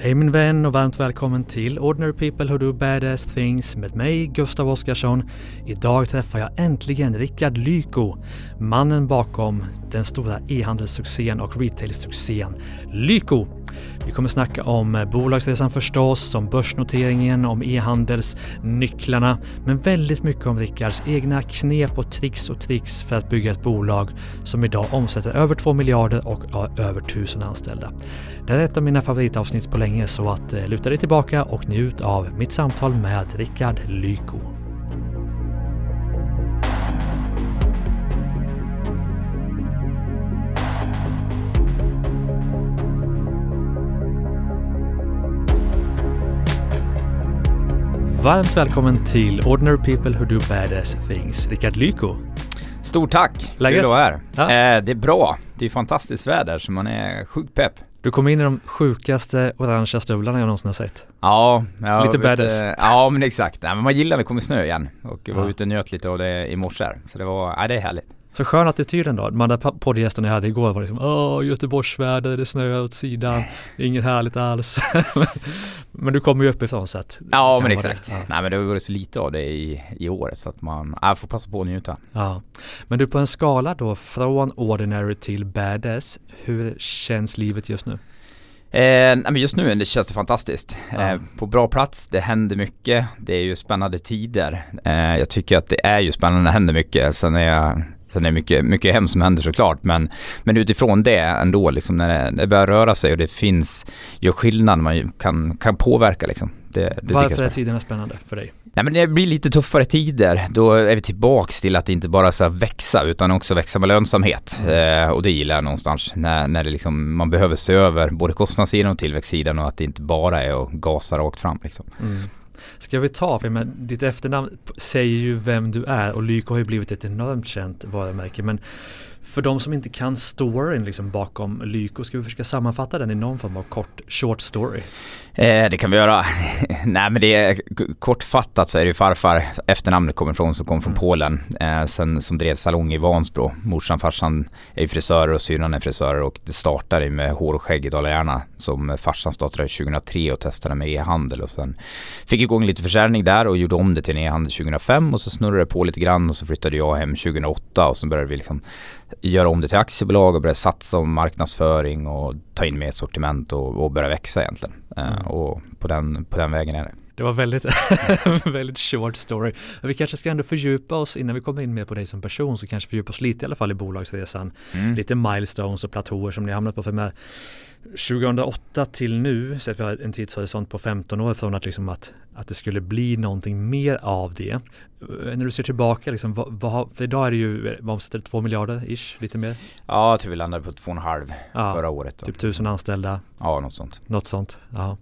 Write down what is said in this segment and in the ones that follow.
Hej min vän och varmt välkommen till Ordinary People Who Do Badass Things med mig Gustav Oscarsson. Idag träffar jag äntligen Rickard Lyko, mannen bakom den stora e-handelssuccén och retailsuccén Lyko. Vi kommer snacka om bolagsresan förstås, om börsnoteringen, om e-handelsnycklarna, men väldigt mycket om Rickards egna knep och tricks och tricks för att bygga ett bolag som idag omsätter över 2 miljarder och har över 1000 anställda. Det är ett av mina favoritavsnitt på länge så att eh, luta dig tillbaka och njut av mitt samtal med Rickard Lyko. Varmt välkommen till Ordinary People Who Do Badass Things, Rickard Lyko. Stort tack! Läget? Kul att vara här. Ja. Eh, det är bra. Det är fantastiskt väder så man är sjukt pepp. Du kom in i de sjukaste orangea stövlarna jag någonsin har sett. Ja, jag Lite badass. eh, Ja men exakt. Nej, men man gillar när det kommer snö igen. Och jag var Ja. ute och njöt lite av det i morse här. Så det var, nej det är härligt. Så skön attityd ändå. De andra po- poddgästerna jag hade igår var liksom Åh, Göteborgsväder, det snöar åt sidan, det är inget härligt alls. men du kommer ju uppifrån så att Ja men exakt. det. Ja. Nej men det har varit så lite av det i, i år så att man, nej, får passa på att njuta. ja. Men du på en skala då från ordinary till badass, hur känns livet just nu? Eh, men just nu det känns det fantastiskt. Ja. Eh, på bra plats, det händer mycket. Det är ju spännande tider. Eh, jag tycker att det är ju spännande, det händer mycket. Sen är jag Sen är det mycket, mycket hemskt som händer såklart men, men utifrån det ändå liksom när det, det börjar röra sig och det finns, gör skillnad, man kan, kan påverka liksom. Det, det Varför är tiderna spännande för dig? Nej men det blir lite tuffare tider. Då är vi tillbaks till att inte bara så växa utan också växa med lönsamhet. Eh, och det gillar jag någonstans. När, när det liksom, man behöver se över både kostnadssidan och tillväxtsidan och att det inte bara är att gasa rakt fram liksom. Mm. Ska vi ta, för men ditt efternamn säger ju vem du är och Lyko har ju blivit ett enormt känt varumärke. Men för de som inte kan storyn liksom bakom Lyko, ska vi försöka sammanfatta den i någon form av kort short story? Eh, det kan vi göra. Nej men det är kortfattat så är det ju farfar efternamnet kommer ifrån som kom från Mm. Polen. Eh, sen som drev salong i Vansbro. Morsan farsan är ju frisörer och syrran är frisörer och det startade ju med hår och skägg i Dala-Järna som farsan startade 2003 och testade med e-handel och sen fick igång lite försäljning där och gjorde om det till en e-handel 2005 och så snurrade det på lite grann och så flyttade jag hem 2008 och så började vi liksom göra om det till aktiebolag och börja satsa om marknadsföring och ta in mer sortiment och, och börja växa egentligen. Eh, Mm. och på den, på den vägen är det. Det var väldigt, väldigt short story. Vi kanske ska ändå fördjupa oss innan vi kommer in mer på dig som person så kanske fördjupa oss lite i alla fall i bolagsresan. Mm. Lite milestones och platåer som ni hamnat på. För med 2008 till nu, så att vi har en tidshorisont på 15 år från att, liksom att, att det skulle bli någonting mer av det. Eh, När du ser tillbaka, liksom, vad, vad, för idag är det ju, vad omsätter det, 2 miljarder ish, lite mer? Ja, jag tror vi landade på två och en halv Ja, förra året. Då. typ 1000 anställda, Ja, något sånt. något sånt. Ja.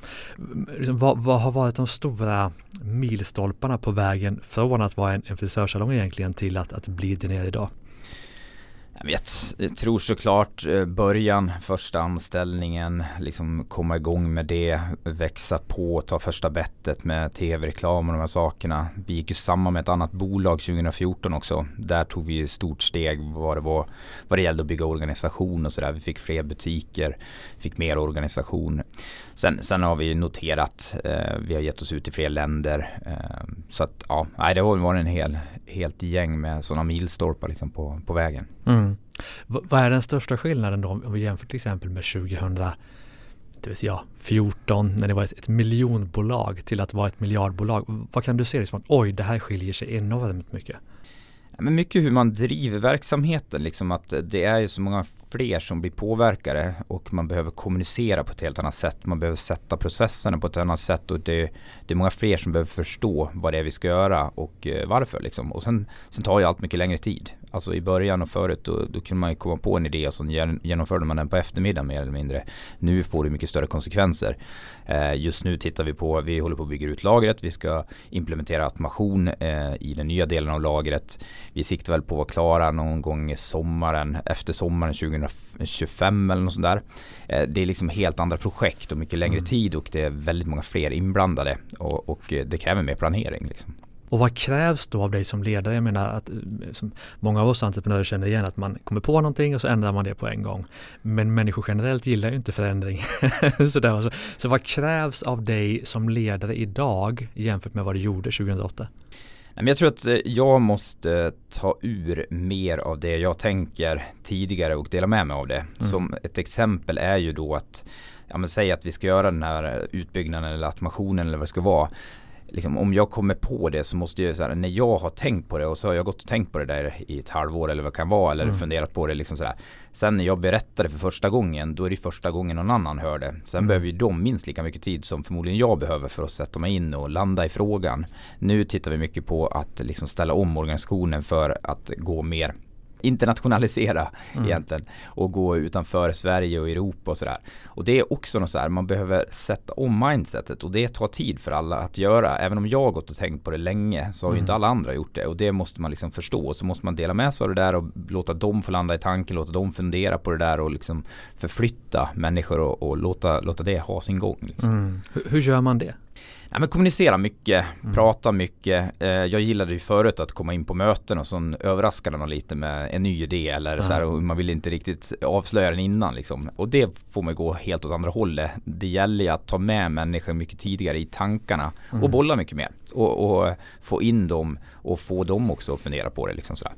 Liksom, vad, vad har varit de stora milstolparna på vägen från att vara en, en frisörsalong egentligen till att, att bli det ni är idag? Jag vet, jag tror såklart eh, början, första anställningen, liksom komma igång med det, växa på, ta första bettet med tv-reklam och de här sakerna. Vi gick ju samman med ett annat bolag 2014 också. Där tog vi ju stort steg vad det var, vad det gällde att bygga organisation och sådär. Vi fick fler butiker, fick mer organisation. Sen, sen har vi noterat, eh, vi har gett oss ut i fler länder. Eh, så att ja, nej, det har varit en hel, helt gäng med sådana milstolpar liksom på, på vägen. Mm. V- vad är den största skillnaden då om vi jämför till exempel med 2000 inte vet jag, 14 när det var ett, ett miljonbolag till att vara ett miljardbolag. Vad kan du se det som att oj, det här skiljer sig enormt mycket? Men mycket hur man driver verksamheten, liksom att det är ju så många fler som blir påverkade och man behöver kommunicera på ett helt annat sätt. Man behöver sätta processerna på ett annat sätt och det, det är många fler som behöver förstå vad det är vi ska göra och eh, varför liksom. Och sen, sen tar ju allt mycket längre tid. Alltså i början och förut då, då kunde man ju komma på en idé och så gen- genomförde man den på eftermiddagen mer eller mindre. Nu får det mycket större konsekvenser. Eh, just nu tittar vi på, vi håller på att bygga ut lagret, vi ska implementera automation eh, i den nya delen av lagret. Vi siktar väl på att vara klara någon gång i sommaren, efter sommaren 2025 eller något sånt där. Eh, det är liksom helt andra projekt och mycket längre Mm. tid och det är väldigt många fler inblandade och, och eh, det kräver mer planering. Liksom. Och vad krävs då av dig som ledare? Jag menar att som många av oss entreprenörer känner igen att man kommer på någonting och så ändrar man det på en gång. Men människor generellt gillar ju inte förändring. Sådär. Så, så vad krävs av dig som ledare idag jämfört med vad du gjorde 2008? Jag tror att eh, jag måste ta ur mer av det jag tänker tidigare och dela med mig av det. Mm. Som ett exempel är ju då att, ja men säg att vi ska göra den här utbyggnaden eller automationen eller vad det ska vara liksom, om jag kommer på det så måste jag, så här, när jag har tänkt på det och så har jag gått och tänkt på det där i ett halvår eller vad det kan vara eller mm. funderat på det liksom sådär. Sen när jag berättar det för första gången då är det första gången någon annan hör det. Sen mm. behöver ju de minst lika mycket tid som förmodligen jag behöver för att sätta mig in och landa i frågan. Nu tittar vi mycket på att liksom ställa om organisationen för att gå mer internationalisera mm. egentligen och gå utanför Sverige och Europa och sådär. Och det är också något så här, man behöver sätta om mindsetet och det tar tid för alla att göra. Även om jag har gått och tänkt på det länge så har mm. ju inte alla andra gjort det och det måste man liksom förstå. Så måste man dela med sig av det där och låta dem få landa i tanken, låta dem fundera på det där och liksom förflytta människor och, och låta, låta det ha sin gång. Liksom. Mm. Hur, hur gör man det? Ja, men kommunicera mycket, mm. prata mycket. Eh, jag gillade ju förut att komma in på möten och så överraskade man lite med en ny idé eller mm. så här, och man vill inte riktigt avslöja den innan liksom. Och det får man gå helt åt andra hållet. Det gäller ju att ta med människor mycket tidigare i tankarna mm. och bolla mycket mer. Och, och, få in dem och få dem också att fundera på det liksom sådär.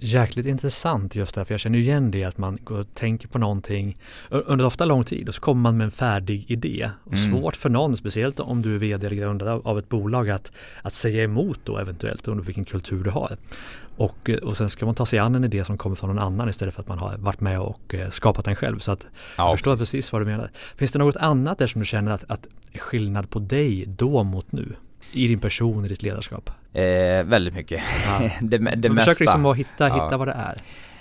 Jäkligt intressant just därför jag känner igen det att man går och tänker på någonting under ofta lång tid och så kommer man med en färdig idé. Och mm. Svårt för någon, speciellt om du är vd eller grundare av ett bolag att, att säga emot då eventuellt beroende på vilken kultur du har. Och, och sen ska man ta sig an en idé som kommer från någon annan istället för att man har varit med och eh, skapat den själv. Så att ja, jag förstår precis vad du menar. Finns det något annat där som du känner att, att skillnad på dig då mot nu? I din person, i ditt ledarskap? Eh, väldigt mycket. Ja. det, det Man försöker liksom att hitta, hitta ja. vad det är.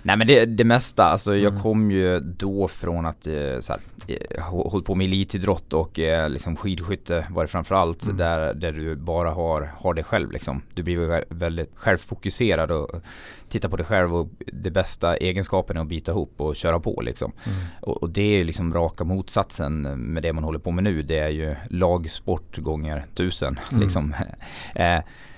Nej men det, det mesta, alltså mm. jag kom ju då från att eh, så här, eh, hållit på med elitidrott och eh, liksom skidskytte var det framförallt mm. där, där du bara har, har det själv liksom. Du blir väldigt självfokuserad och tittar på dig själv och det bästa egenskapen är att bita ihop och köra på liksom. Mm. Och, och, det är liksom raka motsatsen med det man håller på med nu. Det är ju lagsport gånger tusen mm. liksom.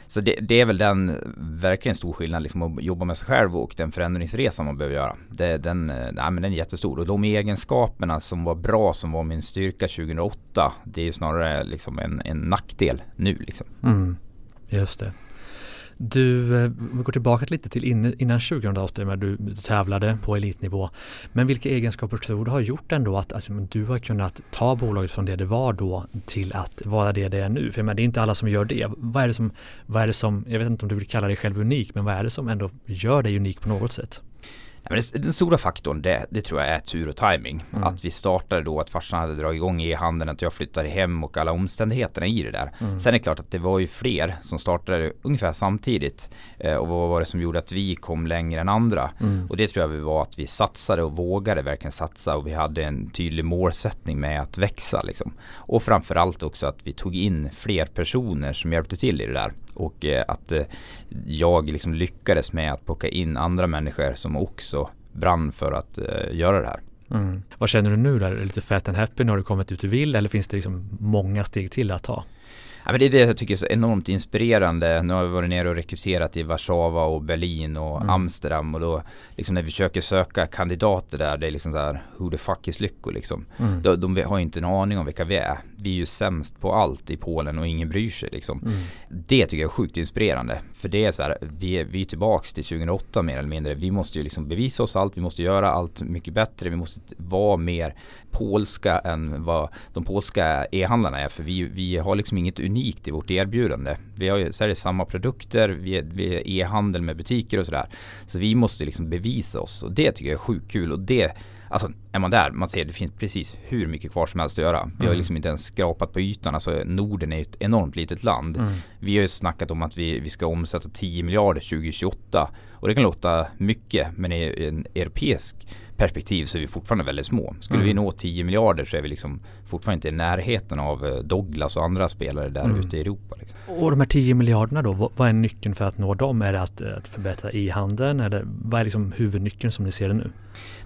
så det, det, är väl den verkligen stor skillnad liksom att jobba med sig själv och den förändringsresan man behöver göra. Det, den, eh, nej, men den är jättestor och de egenskaperna som var bra som var min styrka 2008 det är ju snarare liksom en, en nackdel nu liksom. Mm, just det. Du, eh, vi går tillbaka lite till innan 2008 när du, du tävlade på elitnivå. Men vilka egenskaper tror du har gjort ändå att alltså, du har kunnat ta bolaget från det det var då till att vara det det är nu? För menar, det är inte alla som gör det. Vad är det som, vad är det som, jag vet inte om du vill kalla dig själv unik, men vad är det som ändå gör dig unik på något sätt? Men den stora faktorn det, det, tror jag är tur och timing. Mm. Att vi startade då, att farsan hade dragit igång e-handeln, att jag flyttade hem och alla omständigheterna i det där. Mm. Sen är det klart att det var ju fler som startade ungefär samtidigt. Eh, och vad var det som gjorde att vi kom längre än andra? Mm. Och det tror jag var att vi satsade och vågade verkligen satsa och vi hade en tydlig målsättning med att växa liksom. Och framförallt också att vi tog in fler personer som hjälpte till i det där. Och eh, att eh, jag liksom lyckades med att plocka in andra människor som också brann för att eh, göra det här. Mm. Vad känner du nu där? Är du lite fat and happy? Har du kommit ut du vill eller finns det liksom många steg till att ta? Ja, men det är det jag tycker är så enormt inspirerande. Nu har vi varit nere och rekryterat i Warszawa och Berlin och mm. Amsterdam och då liksom när vi försöker söka kandidater där det är liksom så här who the fuck is Lycko liksom. Mm. De, de har inte en aning om vilka vi är. Vi är ju sämst på allt i Polen och ingen bryr sig liksom. Mm. Det tycker jag är sjukt inspirerande. För det är så här, vi är, vi är tillbaks till 2008 mer eller mindre. Vi måste ju liksom bevisa oss allt, vi måste göra allt mycket bättre, vi måste vara mer polska än vad de polska e-handlarna är. För vi, vi har liksom inget unikt i vårt erbjudande. Vi har ju säljer samma produkter, vi är, vi är e-handel med butiker och sådär. Så vi måste liksom bevisa oss och det tycker jag är sjukt kul och det Alltså är man där, man ser det finns precis hur mycket kvar som helst att göra. Vi har mm. liksom inte ens skrapat på ytan. Alltså Norden är ett enormt litet land. Mm. Vi har ju snackat om att vi, vi ska omsätta 10 miljarder 2028. Och det kan låta mycket men i en europeisk perspektiv så är vi fortfarande väldigt små. Skulle Mm. vi nå 10 miljarder så är vi liksom fortfarande inte i närheten av eh, Douglas och andra spelare där Mm. ute i Europa. Liksom. Och de här 10 miljarderna då, vad, är nyckeln för att nå dem? Är det att, att förbättra e-handeln? Eller vad är liksom huvudnyckeln som ni ser det nu?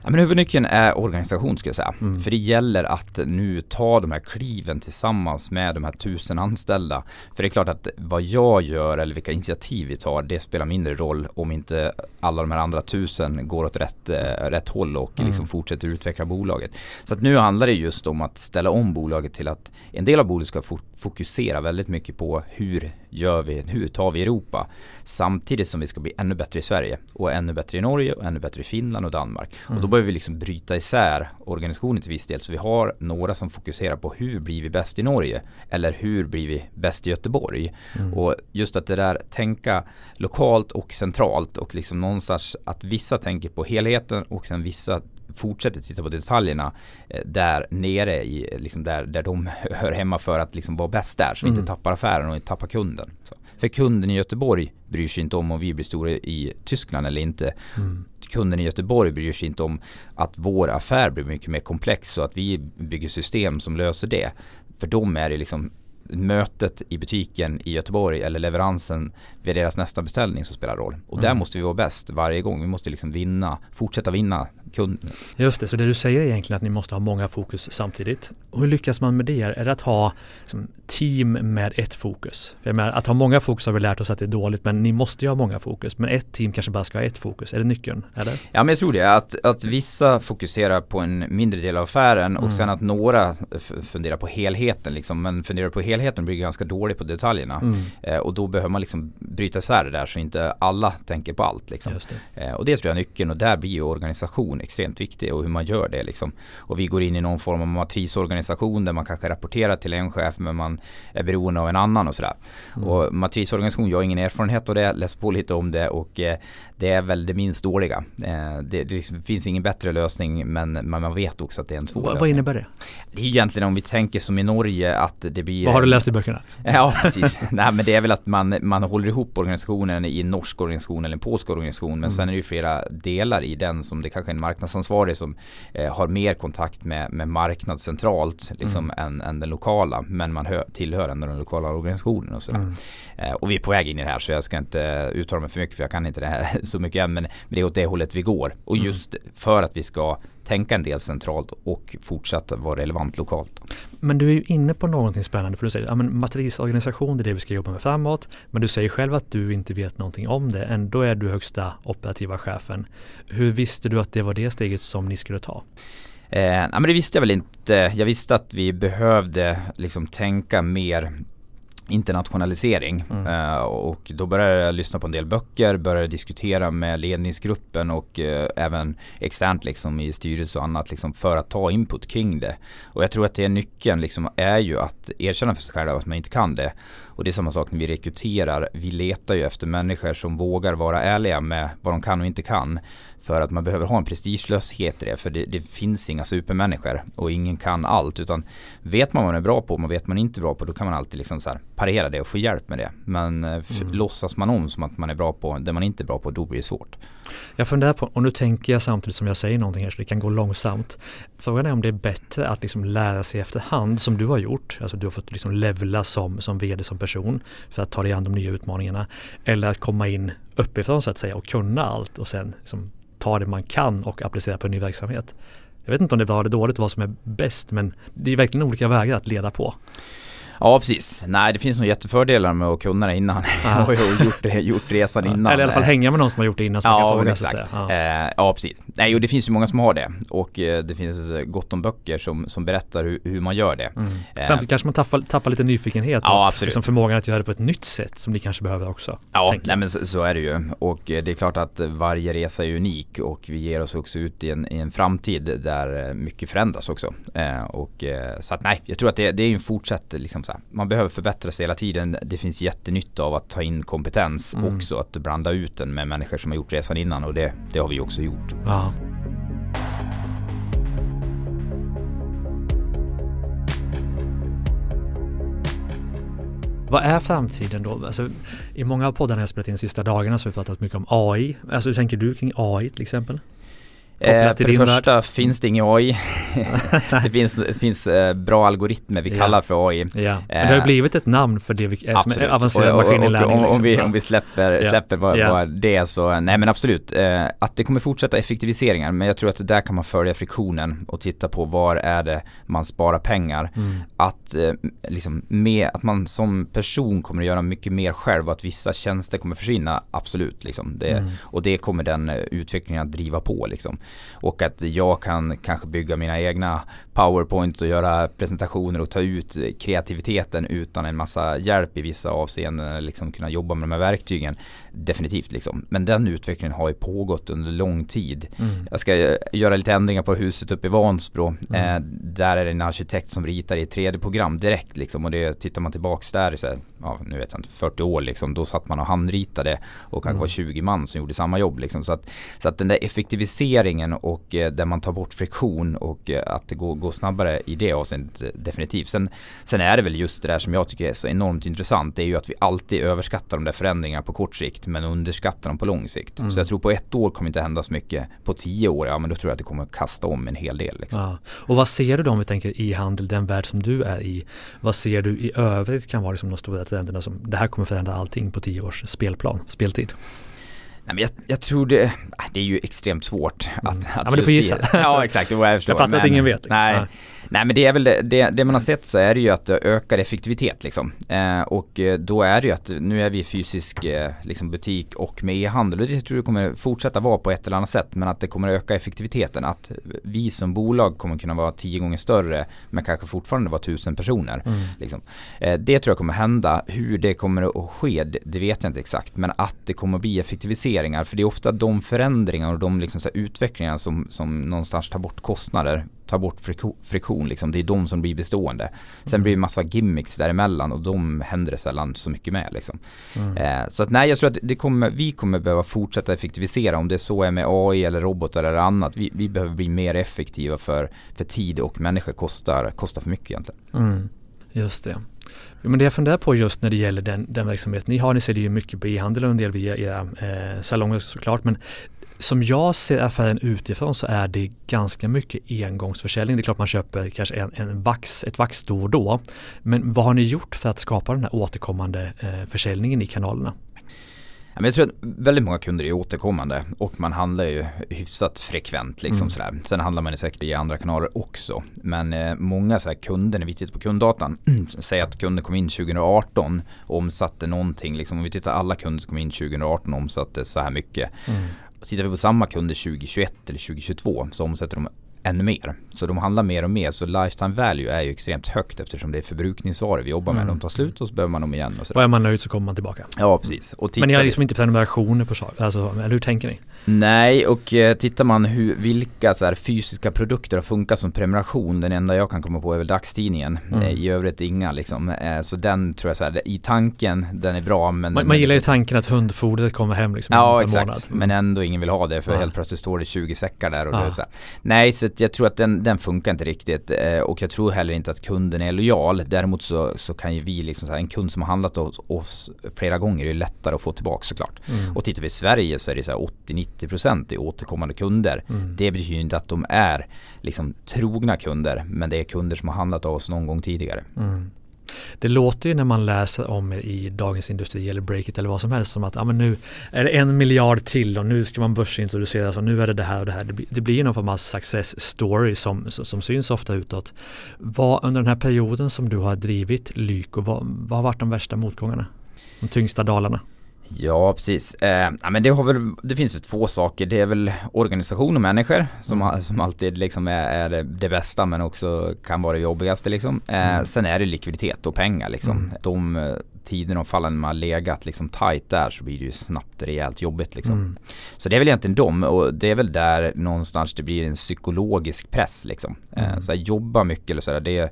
Ja, men huvudnyckeln är organisation skulle jag säga. Mm. För det gäller att nu ta de här kliven tillsammans med de här tusen anställda. För det är klart att vad jag gör eller vilka initiativ vi tar det spelar mindre roll om inte alla de här andra tusen går åt rätt, eh, rätt håll och Mm. liksom fortsätter utveckla bolaget. Så att nu handlar det just om att ställa om bolaget till att en del av bolaget ska fo- fokusera väldigt mycket på hur gör vi, hur tar vi Europa samtidigt som vi ska bli ännu bättre i Sverige och ännu bättre i Norge och ännu bättre i Finland och Danmark. Och då Mm. behöver vi liksom bryta isär organisationen till viss del. Så vi har några som fokuserar på hur blir vi bäst i Norge? Eller hur blir vi bäst i Göteborg? Mm. Och just att det där tänka lokalt och centralt och liksom någonstans att vissa tänker på helheten och sen vissa fortsätter titta på detaljerna eh, där nere i, liksom där, där de hör hemma för att liksom vara bäst där så vi Mm. inte tappar affären och inte tappar kunden. Så. För kunden i Göteborg bryr sig inte om om vi blir stora i Tyskland eller inte Mm. kunden i Göteborg bryr sig inte om att vår affär blir mycket mer komplex och att vi bygger system som löser det. För dem är det liksom mötet i butiken i Göteborg eller leveransen vid deras nästa beställning som spelar roll. Och där Mm. måste vi vara bäst varje gång. Vi måste liksom vinna, fortsätta vinna kunden. Just det, så det du säger är egentligen att ni måste ha många fokus samtidigt. Och hur lyckas man med det? Är det att ha liksom, team med ett fokus? För jag menar, att ha många fokus har vi lärt oss att det är dåligt, men ni måste ju ha många fokus. Men ett team kanske bara ska ha ett fokus. Är det nyckeln? Eller? Ja men jag tror det, att, att vissa fokuserar på en mindre del av affären Mm. och sen att några funderar på helheten liksom. Men funderar på helheten blir ganska dålig på detaljerna. Mm. Eh, och då behöver man liksom bryta isär det där så inte alla tänker på allt liksom. Det. Eh, och det tror jag är nyckeln och där blir ju organisation extremt viktig och hur man gör det liksom. Och vi går in i någon form av matrisorganisation där man kanske rapporterar till en chef men man är beroende av en annan och sådär. Mm. Och matrisorganisation, jag har ingen erfarenhet av det, läst på lite om det och eh, det är väl det minst dåliga. Eh, det, det liksom finns ingen bättre lösning men, man vet också att det är en svår Vad, vad innebär det? Det är egentligen om vi tänker som i Norge att det blir du läst i böckerna? Ja precis. Nej men det är väl att man, man håller ihop organisationen i en norsk organisation eller en polsk organisation. Men Mm. sen är det ju flera delar i den som det kanske är en marknadsansvarig som eh, har mer kontakt med, med marknad centralt liksom Mm. än, än den lokala. Men man hör, tillhör ändå den lokala organisationen och sådär. Mm. Eh, och vi är på väg in i det här så jag ska inte uttala mig för mycket för jag kan inte det här så mycket än. Men, men det är åt det hållet vi går. Och Mm. just för att vi ska tänka en del centralt och fortsätta vara relevant lokalt. Men du är ju inne på någonting spännande för du säger att matrisorganisation det är det vi ska jobba med framåt. Men du säger själv att du inte vet någonting om det. Ändå är du högsta operativa chefen. Hur visste du att det var det steget som ni skulle ta? Eh, men det visste jag väl inte. Jag visste att vi behövde liksom tänka mer internationalisering Mm. eh, och då började jag lyssna på en del böcker, började diskutera med ledningsgruppen och eh, även externt liksom i styrelse och annat liksom för att ta input kring det. Och jag tror att det är nyckeln liksom är ju att erkänna för sig själv att man inte kan det. Och det är samma sak när vi rekryterar. Vi letar ju efter människor som vågar vara ärliga med vad de kan och inte kan. För att man behöver ha en prestigelöshet i det. För det, det finns inga supermänniskor och ingen kan allt. Utan vet man vad man är bra på och man vet man inte är bra på då kan man alltid liksom så parera det och få hjälp med det. Men eh, Mm. låtsas man om som att man är bra på det man inte är bra på då blir det svårt. Jag funderar på, och nu tänker jag samtidigt som jag säger någonting här så det kan gå långsamt. Frågan är om det är bättre att liksom lära sig efterhand som du har gjort. Alltså du har fått liksom levla som, som vd som person för att ta dig an de nya utmaningarna. Eller att komma in uppifrån så att säga och kunna allt och sen liksom ta det man kan och applicera på en ny verksamhet. Jag vet inte om det är bra eller dåligt vad som är bäst men det är verkligen olika vägar att leda på. Ja precis. Nej det finns nog jättefördelar med att kunna det innan. Har ju gjort, gjort resan innan. Eller i alla fall hänga med någon som har gjort det innan som man kan Ja, fråga exakt. Ja. Ja. Eh, ja, precis. Nej, och det finns ju många som har det. Och eh, det finns eh, gott om böcker som, som berättar hur, hur man gör det. Mm. Eh, Samtidigt kanske man tappar, tappar lite nyfikenhet Ja, och absolut. liksom förmågan att göra det på ett nytt sätt som ni kanske behöver också. Ja, nej men så, så är det ju. Och det är klart att varje resa är unik och vi ger oss också ut i en, i en framtid där mycket förändras också. Och, så att nej, jag tror att det, det är en fortsatt, liksom så här, man behöver förbättra sig hela tiden. Det finns jättenytta av att ta in kompetens Mm. också, att blanda ut den med människor som har gjort resan innan och det, det har vi också gjort. Ja. Vad är framtiden då? Alltså, I många av poddarna jag spelat in de sista dagarna så har vi pratat mycket om AI. Alltså hur tänker du kring AI till exempel? Eh, för det första finns det ingen AI. det finns, finns eh, bra algoritmer vi kallar för AI. Ja. Men det har blivit ett namn för det vi, är som är avancerad maskininlärning. Om, liksom. vi, om vi släpper, ja. släpper vad, ja. vad det så, nej men absolut. Eh, att det kommer fortsätta effektiviseringar men jag tror att där kan man följa friktionen och titta på var är det man sparar pengar. Mm. Att, eh, liksom, med, att man som person kommer att göra mycket mer själv och att vissa tjänster kommer försvinna, absolut. Liksom. Det, mm. Och det kommer den eh, utvecklingen att driva på. Liksom. Och att jag kan kanske bygga mina egna powerpoints och göra presentationer och ta ut kreativiteten utan en massa hjälp i vissa avseenden. Liksom kunna jobba med de här verktygen. Definitivt liksom. Men den utvecklingen har ju pågått under lång tid. Mm. Jag ska göra lite ändringar på huset uppe i Vansbro. Mm. Eh, där är det en arkitekt som ritar i 3D-program direkt liksom. Och det tittar man tillbaks där så här, ja, nu vet jag inte, 40 år liksom. Då satt man och handritade och kanske mm. var 20 man som gjorde samma jobb liksom. Så att, så att den där effektiviseringen och eh, där man tar bort friktion och eh, att det går, går snabbare i det avseendet eh, definitivt. Sen, sen är det väl just det där som jag tycker är så enormt intressant. Det är ju att vi alltid överskattar de där förändringarna på kort sikt men underskattar dem på lång sikt. Mm. Så jag tror på ett år kommer inte hända så mycket. På tio år, ja men då tror jag att det kommer kasta om en hel del. Liksom. Ja. Och vad ser du då om vi tänker e-handel, den värld som du är i? Vad ser du i övrigt kan vara liksom de stora trenderna som det här kommer förändra allting på tio års spelplan, speltid? Nej, men jag, jag, tror det, det är ju extremt svårt att, mm. att Ja men du får gissa. ja exakt, det jag, jag fattar att ingen vet. Liksom. Nej. Nej men det är väl det, det, det, man har sett så är det ju att det ökar effektivitet liksom. Eh, och eh, då är det ju att nu är vi fysisk eh, liksom butik och med e-handel och det tror jag kommer fortsätta vara på ett eller annat sätt men att det kommer öka effektiviteten. Att vi som bolag kommer kunna vara tio gånger större men kanske fortfarande vara tusen personer. Mm. Liksom. Eh, det tror jag kommer hända. Hur det kommer att ske det, vet jag inte exakt men att det kommer att bli effektiviseringar för det är ofta de förändringar och de liksom utvecklingar som, som någonstans tar bort kostnader tar bort friktion liksom. Det är de som blir bestående. Sen mm. blir det massa gimmicks däremellan och de händer det sällan så mycket med liksom. Mm. Eh, så att nej, jag tror att det kommer, vi kommer behöva fortsätta effektivisera om det så är med AI eller robotar eller annat. Vi, vi behöver bli mer effektiva för, för tid och människor kostar, kostar för mycket egentligen. Mm. Just det. Men det jag funderar på just när det gäller den, den verksamhet ni har, ni ser det ju mycket på e-handel och en del via era eh, salonger såklart, men som jag ser affären utifrån så är det ganska mycket engångsförsäljning. Det är klart man köper kanske en, en vax, ett vax då och då. Men vad har ni gjort för att skapa den här återkommande eh, försäljningen i kanalerna? jag tror att väldigt många kunder är återkommande och man handlar ju hyfsat frekvent. Liksom mm. sådär. Sen handlar man säkert i andra kanaler också. Men eh, många så kunder, när vi tittar på kunddatan, säger att kunder kom in 2018 och omsatte någonting. Liksom, om vi tittar alla kunder som kom in 2018 och omsatte så här mycket. Mm. Tittar vi på samma kunder 2021 eller 2022 så omsätter de ännu mer. Så de handlar mer och mer. Så lifetime value är ju extremt högt eftersom det är förbrukningsvaror vi jobbar med. Mm. De tar slut och så behöver man dem igen. Och, och är man nöjd så kommer man tillbaka. Ja, precis. Men ni har liksom inte prenumerationer på saker? Alltså, eller hur tänker ni? Nej, och eh, tittar man hur, vilka så här, fysiska produkter har funkat som prenumeration. Den enda jag kan komma på är väl dagstidningen. Mm. Eh, I övrigt inga liksom. Eh, så den tror jag så här, i tanken, den är bra. Men man, man gillar ju tanken att hundfodret kommer hem liksom Ja, exakt. Månad. Men ändå ingen vill ha det för ja. helt plötsligt står det 20 säckar där. Och ja. det så här. Nej, så jag tror att den, den funkar inte riktigt. och jag tror heller inte att kunden är lojal. Däremot så, så kan ju vi liksom så här, en kund som har handlat hos oss flera gånger är lättare att få tillbaka såklart. Mm. Och tittar vi i Sverige så är det så här 80-90% i återkommande kunder. Mm. Det betyder ju inte att de är liksom trogna kunder men det är kunder som har handlat av oss någon gång tidigare. Mm. Det låter ju när man läser om i Dagens Industri eller Breakit eller vad som helst som att ah, men nu är det en miljard till och nu ska man börsintroduceras och nu är det det här och det här. Det blir, det blir någon form av success story som, som syns ofta utåt. Vad under den här perioden som du har drivit Lyko, vad, vad har varit de värsta motgångarna? De tyngsta dalarna? Ja, precis. Eh, ja, men det, har väl, det finns ju två saker. Det är väl organisation och människor som, mm. som alltid liksom är, är, det bästa men också kan vara det jobbigaste. Liksom. Eh, mm. Sen är det likviditet och pengar. Liksom. Mm. De eh, tiderna och fallen man har legat liksom tight där så blir det ju snabbt rejält jobbigt. Liksom. Mm. Så det är väl egentligen dem och det är väl där någonstans det blir en psykologisk press. Liksom. Eh, mm. så här, jobba mycket eller sådär.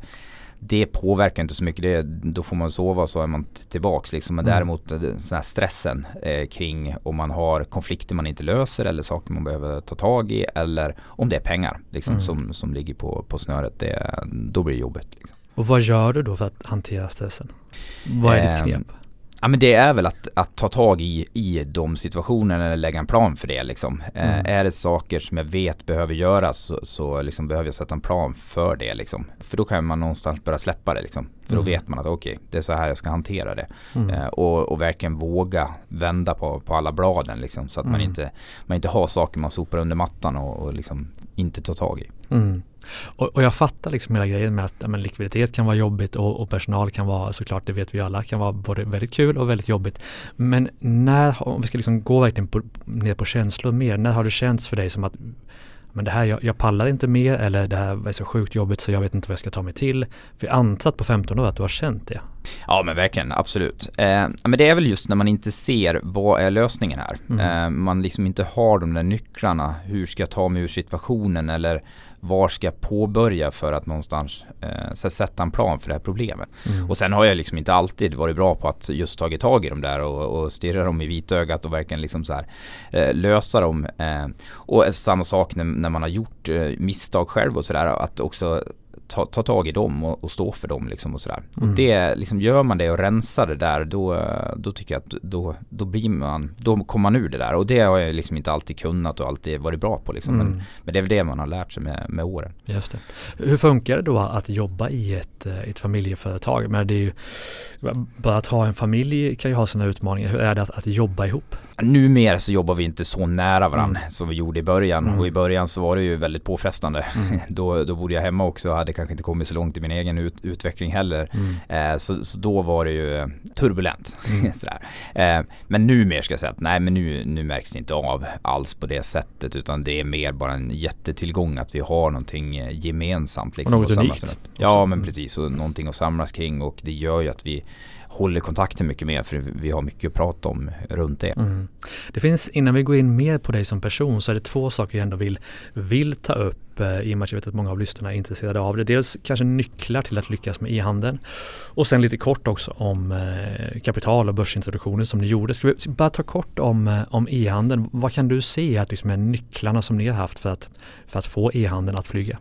Det påverkar inte så mycket. Det, då får man sova och så är man tillbaks liksom. Men mm. däremot eh, den här stressen eh, kring om man har konflikter man inte löser eller saker man behöver ta tag i eller om det är pengar liksom, mm. som, som ligger på, på snöret. Det, då blir det jobbigt. Liksom. Och vad gör du då för att hantera stressen? Vad är ditt ehm, knep? Ja men det är väl att, att ta tag i, i de situationerna eller lägga en plan för det liksom. Eh, mm. Eh, är det saker som jag vet behöver göras så, så liksom behöver jag sätta en plan för det liksom. För då kan man någonstans börja släppa det liksom. För då mm. vet man att okej, okay, det är så här jag ska hantera det. Mm. Eh, och, och verkligen våga vända på, på alla bladen liksom. Så att man, mm. inte, man inte har saker man sopar under mattan och, och liksom inte tar tag i. Och, och, jag fattar liksom hela grejen med att ja, men likviditet kan vara jobbigt och, och, personal kan vara såklart, det vet vi alla, kan vara både väldigt kul och väldigt jobbigt. Men när, om vi ska liksom gå verkligen på, ner på känslor mer, när har det känts för dig som att men det här, jag, jag pallar inte mer eller det här är så sjukt jobbigt så jag vet inte vad jag ska ta mig till. För jag antar att på 15 år att du har känt det. Ja men verkligen, absolut. Eh, men det är väl just när man inte ser vad är lösningen här. Mm. Eh, man liksom inte har de där nycklarna. Hur ska jag ta mig ur situationen eller var ska jag påbörja för att någonstans eh, sätta en plan för det här problemet. Mm. Och sen har jag liksom inte alltid varit bra på att just tagit tag i dem där och, och stirra dem i vitögat och verkligen liksom så här, eh, lösa dem. Eh, och samma sak när, när man har gjort eh, misstag själv och sådär att också ta, ta tag i dem och, och, stå för dem liksom och sådär. Mm. Och det, liksom gör man det och rensar det där då, då tycker jag att då, då blir man, då kommer man ur det där och det har jag liksom inte alltid kunnat och alltid varit bra på liksom. Mm. Men, men det är väl det man har lärt sig med, med åren. Just det. Hur funkar det då att jobba i ett, eh, ett familjeföretag? Men det är ju, bara att ha en familj kan ju ha sina utmaningar. Hur är det att, att jobba ihop? Numera så jobbar vi inte så nära varandra mm. som vi gjorde i början mm. och i början så var det ju väldigt påfrestande. Mm. då, då bodde jag hemma också och hade kanske inte kommit så långt i min egen ut, utveckling heller. Mm. Eh, så, så, då var det ju turbulent. Mm. eh, men numera ska jag säga att nej men nu, nu märks det inte av alls på det sättet utan det är mer bara en jättetillgång att vi har någonting eh, gemensamt. Liksom, och något unikt. Ja men precis och någonting att samlas kring och det gör ju att vi håller kontakten mycket mer för vi har mycket att prata om runt det. Mm. Det finns, innan vi går in mer på dig som person så är det två saker jag ändå vill, vill ta upp eh, i och med att jag vet att många av lyssnarna är intresserade av det. Dels kanske nycklar till att lyckas med e-handeln och sen lite kort också om eh, kapital och börsintroduktionen som ni gjorde. Ska vi bara ta kort om, eh, om e-handeln. Vad kan du se att liksom är nycklarna som ni har haft för att, för att få e-handeln att flyga?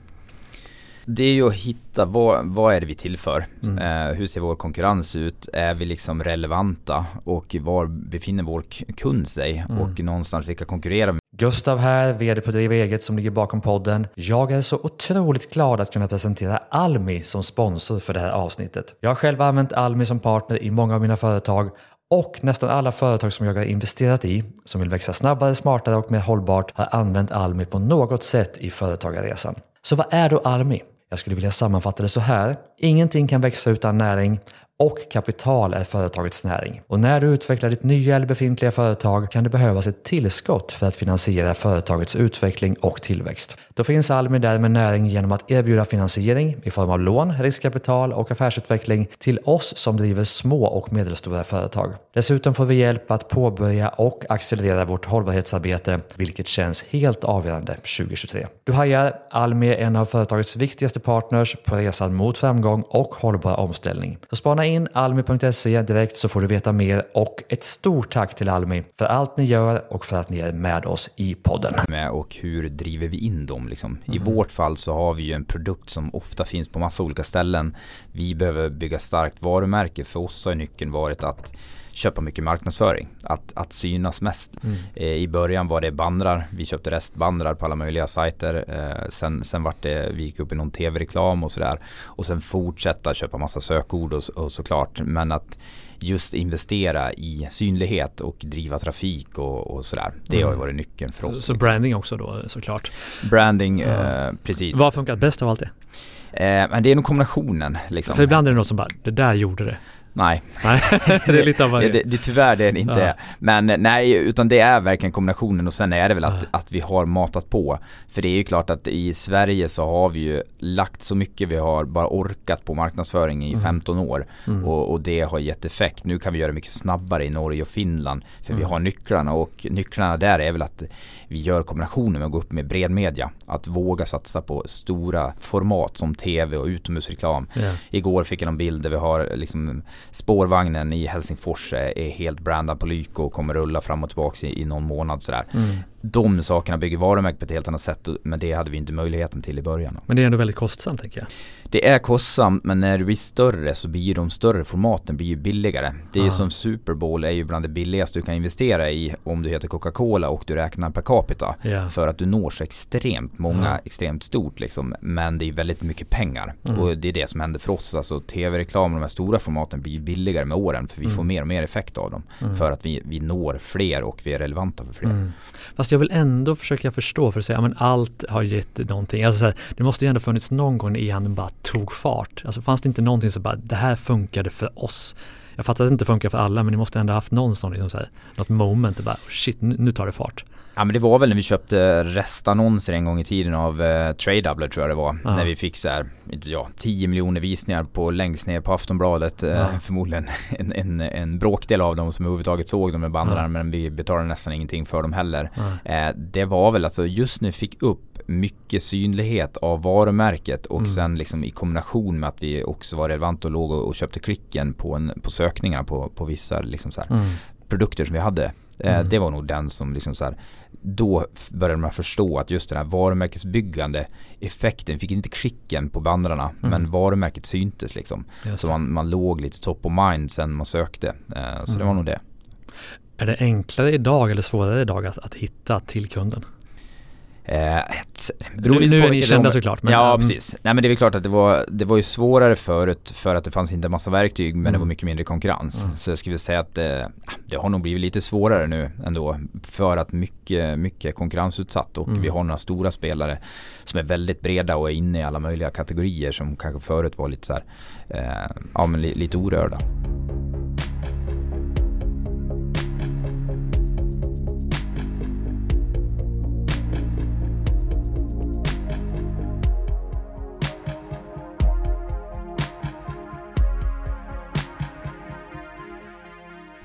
Det är ju att hitta vad, vad är det vi tillför? Mm. Eh, hur ser vår konkurrens ut? Är vi liksom relevanta? Och var befinner vår kund sig? Mm. Och någonstans vilka konkurrerar vi Gustav här, VD på Driva Eget som ligger bakom podden. Jag är så otroligt glad att kunna presentera Almi som sponsor för det här avsnittet. Jag har själv använt Almi som partner i många av mina företag och nästan alla företag som jag har investerat i, som vill växa snabbare, smartare och mer hållbart, har använt Almi på något sätt i företagarresan. Så vad är då Almi? Jag skulle vilja sammanfatta det så här. Ingenting kan växa utan näring och kapital är företagets näring. Och när du utvecklar ditt nya eller befintliga företag kan det behövas ett tillskott för att finansiera företagets utveckling och tillväxt. Då finns Almi där med näring genom att erbjuda finansiering i form av lån, riskkapital och affärsutveckling till oss som driver små och medelstora företag. Dessutom får vi hjälp att påbörja och accelerera vårt hållbarhetsarbete, vilket känns helt avgörande 2023. Du hajar, Almi är en av företagets viktigaste partners på resan mot framgång och hållbar omställning. Så spana in almi.se direkt så får du veta mer och ett stort tack till Almi för allt ni gör och för att ni är med oss i podden. Och hur driver vi in dem liksom? I mm. vårt fall så har vi ju en produkt som ofta finns på massa olika ställen. Vi behöver bygga starkt varumärke. För oss har nyckeln varit att köpa mycket marknadsföring. Att, att synas mest. Mm. Eh, I början var det bandrar. Vi köpte restbandrar på alla möjliga sajter. Eh, sen, sen vart det, vi gick upp i någon tv-reklam och sådär. Och sen fortsätta köpa massa sökord och, och såklart. Men att just investera i synlighet och driva trafik och, och sådär. Det mm. har varit nyckeln för oss. Så branding också då såklart? Branding, ja. eh, precis. Vad har funkat bäst av allt det? Eh, men det är nog kombinationen. Liksom. För ibland är det något som bara, det där gjorde det. Nej. nej, det är lite av varje. Det, det, det, tyvärr det är det inte. Ja. Men nej, utan det är verkligen kombinationen och sen är det väl att, ja. att vi har matat på. För det är ju klart att i Sverige så har vi ju lagt så mycket vi har bara orkat på marknadsföring i mm. 15 år. Mm. Och, och, det har gett effekt. Nu kan vi göra mycket snabbare i Norge och Finland. För mm. vi har nycklarna och nycklarna där är väl att vi gör kombinationen med att gå upp med bred media. Att våga satsa på stora format som tv och utomhusreklam. Yeah. Igår fick jag en bild där vi har liksom spårvagnen i Helsingfors är helt brandad på Lyko och kommer rulla fram och tillbaka i, i någon månad sådär. Mm. De sakerna bygger varumärket på ett helt annat sätt men det hade vi inte möjligheten till i början. Men det är ändå väldigt kostsamt tänker jag. Det är kostsamt men när det blir större så blir de större formaten blir billigare. Det är Aha. som Super Bowl är ju bland det billigaste du kan investera i om du heter Coca-Cola och du räknar per capita. Yeah. För att du når så extremt många, mm. extremt stort liksom. Men det är väldigt mycket pengar. Mm. Och det är det som händer för oss. Alltså tv-reklam och de här stora formaten blir billigare med åren för vi mm. får mer och mer effekt av dem. Mm. För att vi, vi når fler och vi är relevanta för fler. Mm. Fast jag vill ändå försöka förstå för att säga, att allt har gett någonting. Alltså, det måste ju ändå funnits någon gång i handeln bara tog fart. Alltså fanns det inte någonting som bara, det här funkade för oss. Jag fattar att det inte funkar för alla men ni måste ändå haft någon sån, liksom så här, något moment, det bara shit nu tar det fart. Ja men det var väl när vi köpte restannonser en gång i tiden av eh, Tradedoubler tror jag det var. Aha. När vi fick så här, ja, 10 miljoner visningar på längst ner på Aftonbladet. Eh, förmodligen en, en, en bråkdel av dem som överhuvudtaget såg dem med bandarna men vi betalade nästan ingenting för dem heller. Eh, det var väl alltså just när vi fick upp mycket synlighet av varumärket och mm. sen liksom i kombination med att vi också var relevanta och låg och, och köpte klicken på, en, på sökningar på, på vissa liksom så mm. produkter som vi hade. Eh, mm. Det var nog den som liksom så här, då började man förstå att just den här varumärkesbyggande effekten fick inte klicken på bandrarna mm. men varumärket syntes liksom. Så man, man låg lite top of mind sen man sökte. Eh, så det var mm. nog det. Är det enklare idag eller svårare idag att, att hitta till kunden? Eh, nu, nu är ni kända såklart. Men, ja, um, precis. Nej men det är väl klart att det var, det var ju svårare förut för att det fanns inte en massa verktyg men mm. det var mycket mindre konkurrens. Mm. Så jag skulle säga att det, det har nog blivit lite svårare nu ändå. För att mycket, mycket konkurrensutsatt och mm. vi har några stora spelare som är väldigt breda och är inne i alla möjliga kategorier som kanske förut var lite så här, eh, ja men li, lite orörda.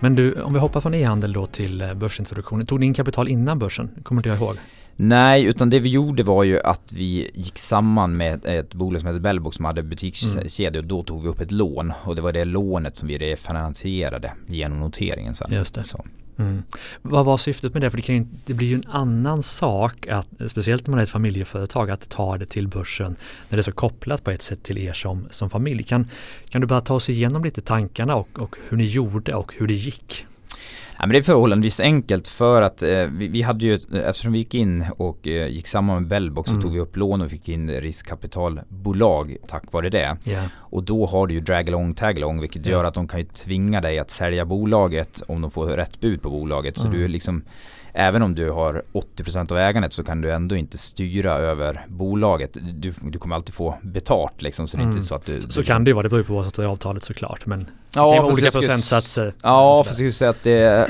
Men du, om vi hoppar från e-handel då till eh, börsintroduktionen. Tog ni in kapital innan börsen? Kommer inte jag ihåg. Nej, utan det vi gjorde var ju att vi gick samman med ett bolag som heter Bellbox som hade butikskedjor mm. och då tog vi upp ett lån och det var det lånet som vi refinansierade genom noteringen sen. Just det. Så. Mm. Vad var syftet med det? För det, kan ju, det blir ju en annan sak, att, speciellt när man är ett familjeföretag, att ta det till börsen när det är så kopplat på ett sätt till er som, som familj. Kan, kan du bara ta oss igenom lite tankarna och, och hur ni gjorde och hur det gick? Ja, men det är förhållandevis enkelt för att eh, vi, vi, hade ju, eftersom vi gick in och eh, gick samman med Bellbox mm. så tog vi upp lån och fick in riskkapitalbolag tack vare det. Yeah. Och då har du ju drag-along, tag-along vilket yeah. gör att de kan ju tvinga dig att sälja bolaget om de får rätt bud på bolaget. Mm. Så du är liksom även om du har 80% av ägandet så kan du ändå inte styra över bolaget. Du, du kommer alltid få betalt liksom. Så, är inte mm. så, att du, så, du, så kan det ju vara, det beror ju på vad som är avtalet såklart. Men ja, det kan olika procentsatser. Ja, fast jag skulle säga att det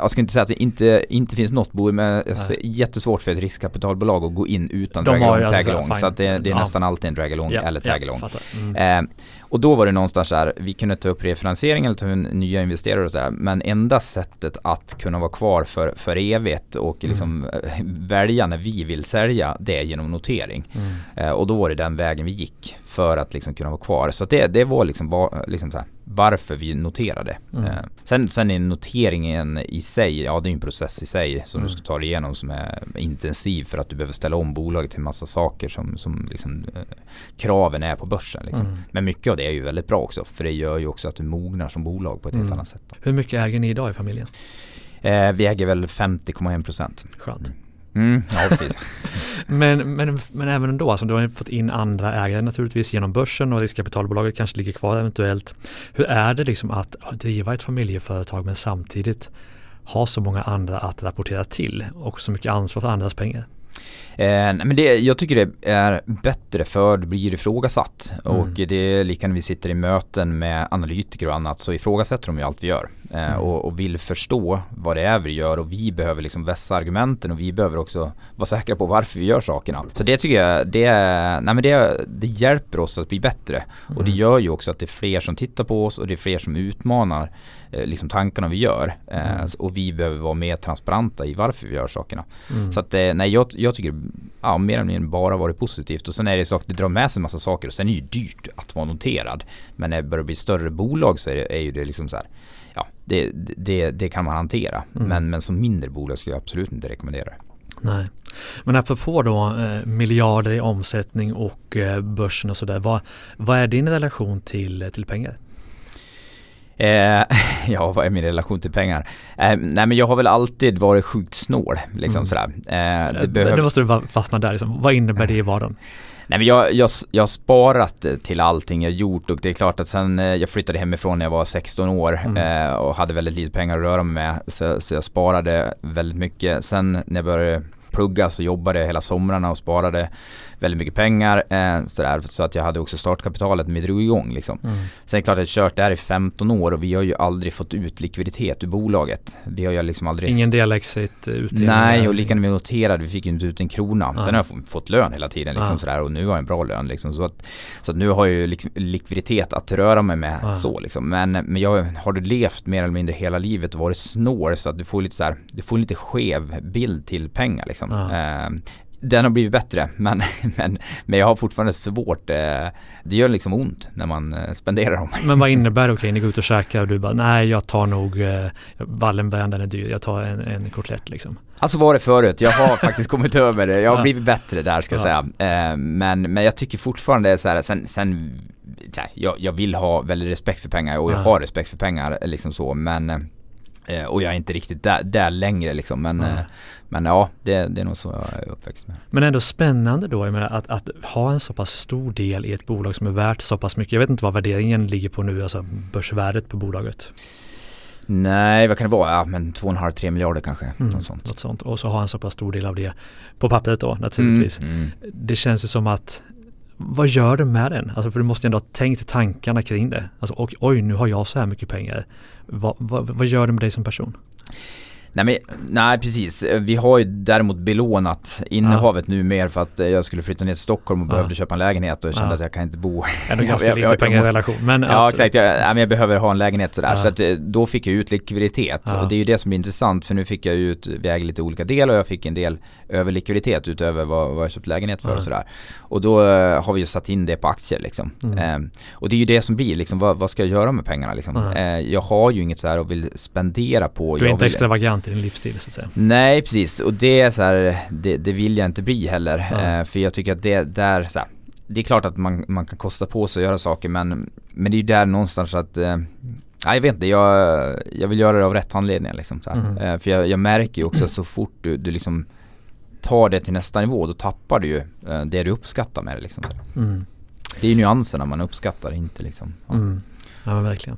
jag ska inte säga att det inte, inte finns något bolag men ser jättesvårt för ett riskkapitalbolag att gå in utan dragalong tagalong. Så att det, det är ja. nästan alltid en dragalong ja, eller tagalong. Ja, mm. eh, och då var det någonstans där, vi kunde ta upp refinansiering eller ta in nya investerare och sådär. Men enda sättet att kunna vara kvar för, för evigt och mm. liksom mm. välja när vi vill sälja, det är genom notering. Mm. Eh, och då var det den vägen vi gick för att liksom kunna vara kvar. Så det, det var liksom, ba, liksom här, varför vi noterade. Mm. Eh, sen, sen är noteringen i sig, ja det är en process i sig som mm. du ska ta dig igenom som är intensiv för att du behöver ställa om bolaget till massa saker som, som liksom, eh, kraven är på börsen. Liksom. Mm. Men mycket av det är ju väldigt bra också för det gör ju också att du mognar som bolag på ett helt mm. annat sätt. Hur mycket äger ni idag i familjen? Eh, vi äger väl 50,1 procent. Skönt. Mm. Ja, precis. men, men, men även ändå, alltså, du har fått in andra ägare naturligtvis genom börsen och riskkapitalbolaget kanske ligger kvar eventuellt. Hur är det liksom att driva ett familjeföretag men samtidigt ha så många andra att rapportera till och så mycket ansvar för andras pengar? Eh, men det, jag tycker det är bättre för det blir ifrågasatt. Mm. Och det är lika när vi sitter i möten med analytiker och annat så ifrågasätter de ju allt vi gör. eh, Mm. och, och vill förstå vad det är vi gör och vi behöver liksom vässa argumenten och vi behöver också vara säkra på varför vi gör sakerna. Så det tycker jag, det, nej men det, det hjälper oss att bli bättre och det Mm. gör ju också att det är fler som tittar på oss och det är fler som utmanar liksom tankarna vi gör. Eh, Mm. och vi behöver vara mer transparenta i varför vi gör sakerna. Mm. Så att eh, nej jag, jag tycker ja, mer eller mindre bara varit positivt och sen är det så att det drar med sig en massa saker och sen är det ju dyrt att vara noterad. Men när det börjar bli större bolag så är, det, är ju det liksom så här Ja, det, det, det kan man hantera. Mm. Men, men som mindre bolag skulle jag absolut inte rekommendera det. Nej. Men apropå då eh, miljarder i omsättning och eh, börsen och sådär. Vad, vad är din relation till, till pengar? Eh, ja, vad är min relation till pengar? Eh, nej men jag har väl alltid varit sjukt snål liksom Mm. sådär. Eh, Det, det behöver- det måste du fastna där. Liksom. Vad innebär det i vardagen? Nej men jag, jag, jag har sparat eh, till allting jag gjort och det är klart att sen eh, jag flyttade hemifrån när jag var 16 år Mm. eh, och hade väldigt lite pengar att röra mig med. Så, så jag sparade väldigt mycket. Sen när jag började plugga så jobbade jag hela somrarna och sparade väldigt mycket pengar. Eh, sådär, så att jag hade också startkapitalet när vi drog igång liksom. Mm. Sen är det klart att jag har kört det här i 15 år och vi har ju aldrig fått ut likviditet ur bolaget. Vi har ju liksom aldrig Ingen delexit eh, utdelning? Nej och lika när vi noterade, vi fick ju inte ut en krona. Ja. Sen har jag få- fått lön hela tiden liksom Ja. sådär och nu har jag en bra lön liksom. Så att, så att nu har jag ju lik- likviditet att röra mig med så liksom. Men, men jag har du levt mer eller mindre hela livet och varit snål så att du får lite så här, du får lite skev bild till pengar liksom. Ja. Eh, den har blivit bättre men, men, men jag har fortfarande svårt, eh, det gör liksom ont när man eh, spenderar dem. Men vad innebär det? Okej, ni går ut och käkar och du bara nej jag tar nog eh, Wallenberg, den är dyr. Jag tar en, en kotlett liksom. Alltså var det förut, jag har faktiskt kommit över det. Jag har Ja. blivit bättre där ska jag Ja. säga. Eh, men, men jag tycker fortfarande så här, sen, sen jag, jag vill ha väldigt respekt för pengar och jag Ja. har respekt för pengar liksom så men eh, och jag är inte riktigt där, där längre liksom men, Ja. eh, men ja det, det är nog så jag är uppväxt med. Men ändå spännande då att, att ha en så pass stor del i ett bolag som är värt så pass mycket. Jag vet inte vad värderingen ligger på nu, alltså börsvärdet på bolaget. Nej vad kan det vara? Ja men 2,5-3 miljarder kanske. Mm, Något sånt. Något sånt. Och så ha en så pass stor del av det på pappret då naturligtvis. Mm, mm. Det känns ju som att vad gör du med den? Alltså för du måste ändå ha tänkt tankarna kring det. Alltså och, oj nu har jag så här mycket pengar. Va, va, vad gör det med dig som person? Nej, men, nej precis, vi har ju däremot belånat innehavet nu mer för att jag skulle flytta ner till Stockholm och Ja. behövde köpa en lägenhet och jag kände Ja. att jag kan inte bo Ändå ganska jag- lite jag- jag pengar i relation. Men Ja absolut. exakt, jag, ja, men jag behöver ha en lägenhet sådär. Ja. Så att, eh, då fick jag ut likviditet Ja. och det är ju det som blir intressant för nu fick jag ut, vi äger lite olika delar och jag fick en del överlikviditet utöver vad, vad jag köpt lägenhet för Ja. och sådär. Och då eh, har vi ju satt in det på aktier liksom. Mm. Eh, och det är ju det som blir liksom, vad, vad ska jag göra med pengarna liksom? Ja. Eh, jag har ju inget sådär och vill spendera på. Du är inte vill, extravagant i din livsstil så att säga. Nej precis och det är så här, det, det vill jag inte bli heller. Ja. Eh, för jag tycker att det där, så här, det är klart att man, man kan kosta på sig att göra saker men, men det är ju där någonstans att eh, jag vet inte, jag, jag vill göra det av rätt anledningar liksom. Så. Mhm. Eh, för jag, jag märker ju också att så fort du, du liksom tar det till nästa nivå då tappar du ju eh, det du uppskattar med det liksom. Mm. Det är ju nyanserna man uppskattar, inte liksom. Ja. Mm. Ja men verkligen.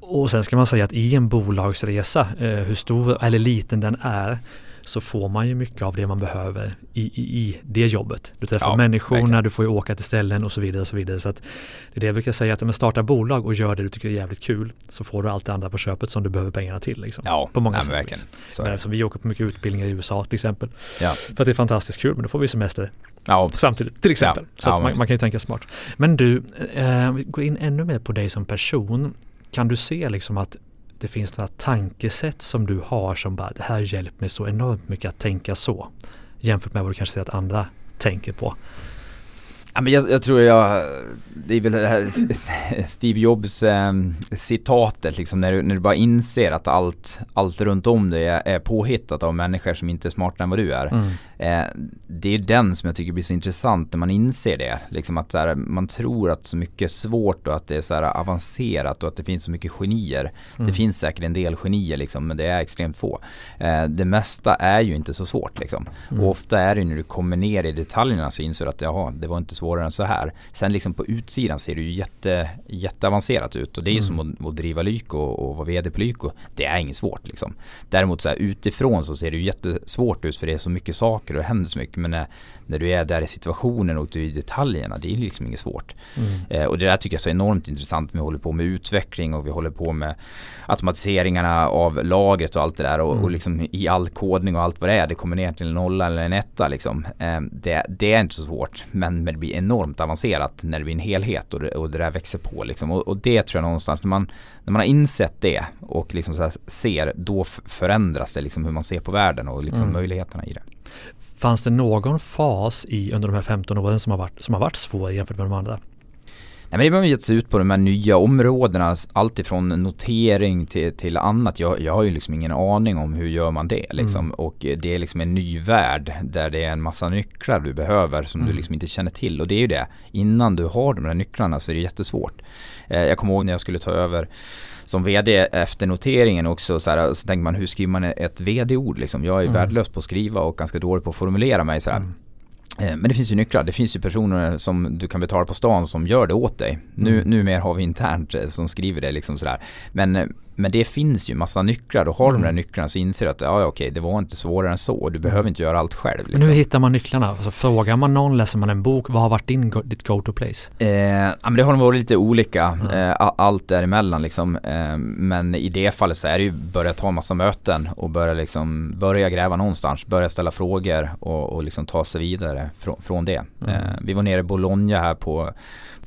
Och sen ska man säga att i en bolagsresa, eh, hur stor eller liten den är, så får man ju mycket av det man behöver i, i, i det jobbet. Du träffar Ja, människorna, verkligen. du får ju åka till ställen och så vidare. och så vidare. Så det är det jag brukar säga, att om man startar bolag och gör det du tycker är jävligt kul så får du allt det andra på köpet som du behöver pengarna till. Liksom. Ja, På många nej, sätt men. Så Men eftersom vi åker på mycket utbildningar i USA till exempel. Ja. För att det är fantastiskt kul, men då får vi semester Ja, samtidigt till exempel. Så man, men- man kan ju tänka smart. Men du, eh, går in ännu mer på dig som person. Kan du se liksom att det finns några tankesätt som du har som bara det här hjälper mig så enormt mycket att tänka så. Jämfört med vad du kanske ser att andra tänker på. Ja, men jag, jag tror jag, det är väl det här Steve Jobs eh, citatet liksom när du, när du bara inser att allt, allt runt om dig är, är påhittat av människor som inte är smartare än vad du är. Mm. Eh, det är den som jag tycker blir så intressant när man inser det. Liksom att här, man tror att så mycket är svårt och att det är så här avancerat och att det finns så mycket genier. Mm. Det finns säkert en del genier liksom men det är extremt få. Eh, det mesta är ju inte så svårt liksom. Mm. Och ofta är det när du kommer ner i detaljerna så inser du att jaha, det var inte svårare än så här. Sen liksom på utsidan ser det ju jätte, jätteavancerat ut och det är ju Mm. som att, att driva Lyko och, och vara VD på Lyko. Det är inget svårt liksom. Däremot så här utifrån så ser det ju jättesvårt ut för det är så mycket saker saker och det händer så mycket. Men när, när du är där i situationen och du är i detaljerna, det är liksom inget svårt. Mm. Eh, och det där tycker jag är så enormt intressant. Vi håller på med utveckling och vi håller på med automatiseringarna av lagret och allt det där och, mm. och liksom i all kodning och allt vad det är. Det kommer ner till en nolla eller en etta liksom. Eh, det, det, är inte så svårt men, men det blir enormt avancerat när det blir en helhet och det, och det där växer på liksom. Och, och det tror jag någonstans när man, när man har insett det och liksom ser, då förändras det liksom hur man ser på världen och liksom mm. möjligheterna i det. Fanns det någon fas i under de här 15 åren som har varit, som har varit svår jämfört med de andra? Nej, men det har gett sig ut på de här nya områdena, alltifrån notering till, till annat. Jag, jag har ju liksom ingen aning om hur gör man det liksom. Mm. Och det är liksom en ny värld där det är en massa nycklar du behöver som mm. du liksom inte känner till. Och det är ju det, innan du har de där nycklarna så är det jättesvårt. Eh, jag kommer ihåg när jag skulle ta över som vd efter noteringen också så, här, så tänker man hur skriver man ett vd-ord liksom. Jag är mm. värdelös på att skriva och ganska dålig på att formulera mig så. Mm. Eh, men det finns ju nycklar. Det finns ju personer som du kan betala på stan som gör det åt dig. Mm. Nu, numera har vi internt eh, som skriver det liksom sådär. Men eh, men det finns ju massa nycklar och har mm. de där nycklarna så inser du att ja, okej, det var inte svårare än så. Du behöver inte göra allt själv. Liksom. Men hur hittar man nycklarna? Alltså, frågar man någon, läser man en bok, vad har varit din, ditt go-to-place? Eh, ja, men det har nog varit lite olika, mm. eh, allt däremellan liksom. Eh, men i det fallet så är det ju börja ta massa möten och börja liksom börja gräva någonstans, börja ställa frågor och, och liksom ta sig vidare från, från det. Mm. Eh, vi var nere i Bologna här på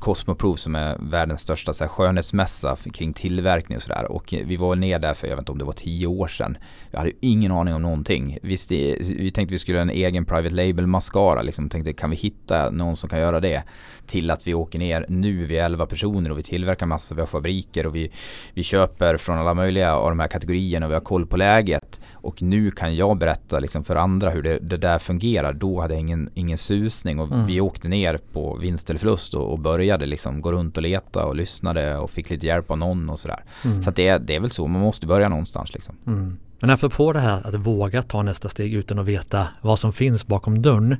Cosmoprov som är världens största så här, skönhetsmässa kring tillverkning och sådär. Och vi var ner där för jag vet inte om det var tio år sedan. Jag hade ingen aning om någonting. Visst, vi tänkte vi skulle ha en egen private label mascara. Liksom tänkte kan vi hitta någon som kan göra det? Till att vi åker ner nu, vi är 11 personer och vi tillverkar massa, vi har fabriker och vi, vi köper från alla möjliga av de här kategorierna och vi har koll på läget. Och nu kan jag berätta liksom för andra hur det, det där fungerar. Då hade jag ingen, ingen susning och mm. vi åkte ner på vinst eller förlust och, och, började liksom gå runt och leta och lyssnade och fick lite hjälp av någon och sådär. Mm. Så det, det är väl så, man måste börja någonstans liksom. Mm. Men apropå det här att våga ta nästa steg utan att veta vad som finns bakom dörren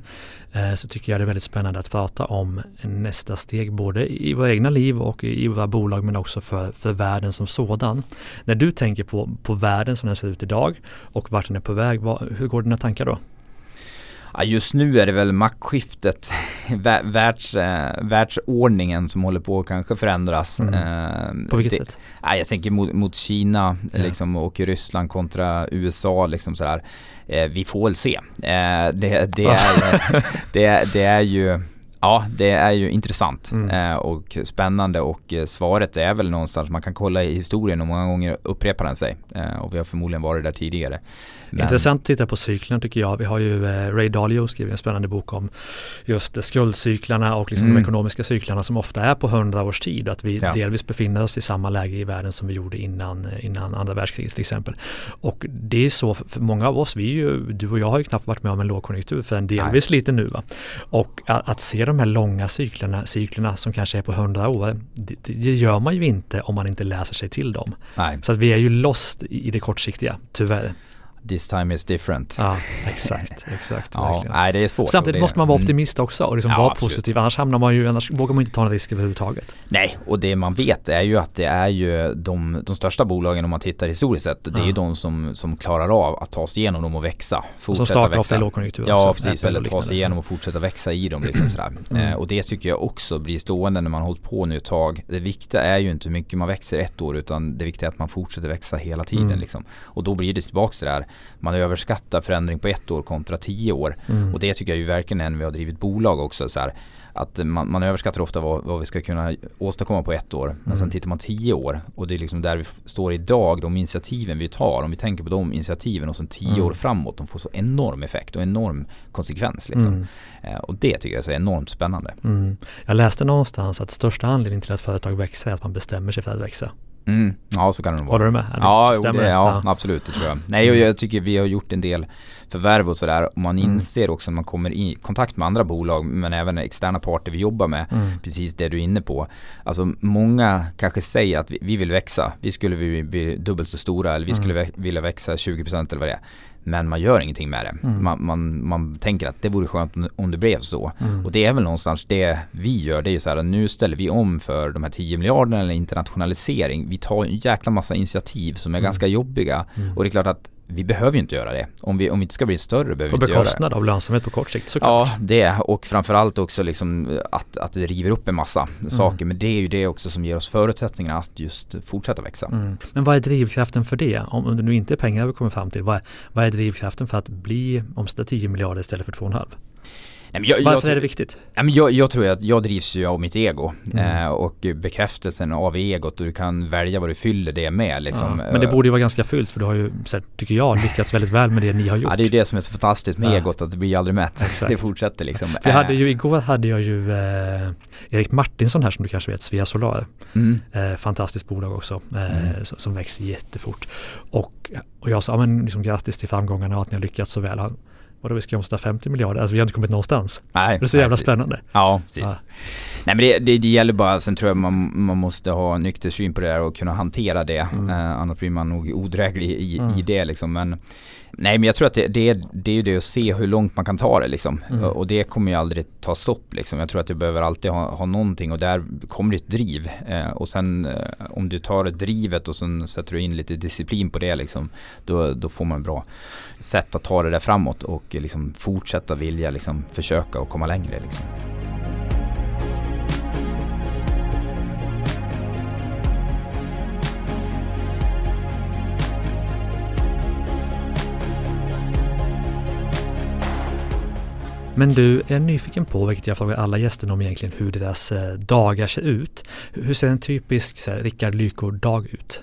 eh, så tycker jag det är väldigt spännande att prata om nästa steg både i våra egna liv och i våra bolag men också för, för världen som sådan. När du tänker på, på världen som den ser ut idag och vart den är på väg, vad, hur går dina tankar då? Ja, just nu är det väl maktskiftet, världs, äh, världsordningen som håller på att kanske förändras. Mm. Äh, på vilket det, sätt? Ja, jag tänker mot, mot Kina ja. liksom, och Ryssland kontra USA. Liksom sådär. Äh, vi får väl se. det, det, är, det, det är ju Ja, det är ju intressant mm. eh, och spännande och eh, svaret är väl någonstans, man kan kolla i historien och många gånger upprepar den sig. Eh, och vi har förmodligen varit där tidigare. Men... Intressant att titta på cyklerna tycker jag. Vi har ju eh, Ray Dalio skrivit en spännande bok om just skuldcyklarna och liksom mm. de ekonomiska cyklarna som ofta är på hundra års tid. Att vi ja. delvis befinner oss i samma läge i världen som vi gjorde innan, eh, innan andra världskriget till exempel. Och det är så för många av oss, vi ju, du och jag har ju knappt varit med om en lågkonjunktur för en delvis Nej. lite nu. Va? Och att, att se de här långa cyklerna, cyklerna som kanske är på hundra år, det, det, gör man ju inte om man inte läser sig till dem. Nej. Så att vi är ju lost i det kortsiktiga, tyvärr. This time is different. Ja, exakt, exakt. ja, nej, det är svårt. Samtidigt det, måste man vara mm. optimist också och liksom ja, vara absolut. positiv. Annars hamnar man ju, annars vågar man inte ta en risk överhuvudtaget. Nej, och det man vet är ju att det är ju de, de största bolagen om man tittar historiskt sett. Det är ju de som, som klarar av att ta sig igenom dem och växa. Som startar ofta i lågkonjunktur. Ja, också, precis. Eller ta sig igenom och fortsätta växa i dem. Liksom sådär. Mm. Eh, och det tycker jag också blir stående när man har hållit på nu ett tag. Det viktiga är ju inte hur mycket man växer ett år utan det viktiga är att man fortsätter växa hela tiden. Mm. Liksom. Och då blir det tillbaka till det där. Man överskattar förändring på ett år kontra tio år. Mm. Och det tycker jag ju verkligen är när vi har drivit bolag också. Så här, att man, man överskattar ofta vad, vad, vi ska kunna åstadkomma på ett år. Men mm. sen tittar man tio år och det är liksom där vi står idag, de initiativen vi tar. Om vi tänker på de initiativen och sen tio mm. år framåt, de får så enorm effekt och enorm konsekvens. Liksom. Mm. Eh, och det tycker jag är enormt spännande. Mm. Jag läste någonstans att största anledningen till att företag växer är att man bestämmer sig för att växa. Mm, ja så kan det nog vara. Håller du med? Ja, jo, det, ja, ja, absolut det tror jag. Nej och jag tycker vi har gjort en del förvärv och sådär. Man mm. inser också när man kommer i kontakt med andra bolag men även externa parter vi jobbar med. Mm. Precis det du är inne på. Alltså många kanske säger att vi, vi vill växa. Vi skulle bli, bli dubbelt så stora eller vi mm. skulle vilja växa 20% eller vad det är. Men man gör ingenting med det. Mm. Man, man, man, tänker att det vore skönt om, det blev så. Mm. Och det är väl någonstans det vi gör. Det är ju så här att nu ställer vi om för de här 10 miljarderna eller internationalisering. Vi tar en jäkla massa initiativ som är mm. ganska jobbiga. Mm. Och det är klart att vi behöver ju inte göra det. Om vi, om vi inte ska bli större behöver på vi inte göra det. bekostnad av lönsamhet på kort sikt såklart. Ja, det och framförallt också liksom att, att det river upp en massa Mm. saker. Men det är ju det också som ger oss förutsättningarna att just fortsätta växa. Mm. Men vad är drivkraften för det? Om, om det nu inte är pengar vi kommer fram till, vad är, vad är drivkraften för att bli omsatta 10 miljarder istället för 2,5? Nej, jag, Varför jag, är det viktigt? Men jag, jag tror att jag drivs ju av mitt ego Mm. eh, och bekräftelsen av egot och du kan välja vad du fyller det med liksom. ja, men det borde ju vara ganska fyllt för du har ju, här, tycker jag, lyckats väldigt väl med det ni har gjort. Ja det är ju det som är så fantastiskt med Ja. egot att det blir aldrig mätt. Exakt. Det fortsätter liksom. Vi Eh, hade ju, igår hade jag ju eh, Erik Martinsson här som du kanske vet, Svea Solar. mm. Eh, fantastiskt bolag också eh, Mm. som, som växer jättefort. Och, och jag sa, men liksom grattis till framgångarna och att ni har lyckats så väl. Han, Vadå vi ska omsätta 50 miljarder? Alltså vi har inte kommit någonstans. Nej, Det är så jävla precis. spännande. Ja, precis. Ja. Nej men det, det, det gäller bara, sen tror jag man, man måste ha nykter syn på det där och kunna hantera det. Mm. Eh, annars blir man nog odräglig i, Mm. i det liksom. Men, nej men jag tror att det, det, är, det är ju det att se hur långt man kan ta det liksom. Mm. Och det kommer ju aldrig ta stopp liksom. Jag tror att du behöver alltid ha, ha någonting och där kommer det ett driv. Eh, och sen eh, om du tar drivet och sen sätter du in lite disciplin på det liksom. Då, då får man ett bra sätt att ta det där framåt och liksom fortsätta vilja liksom försöka och komma längre liksom. Men du, jag är nyfiken på, vilket jag frågar alla gästerna om egentligen, hur deras eh, dagar ser ut. Hur ser en typisk Rickard Lyko-dag ut?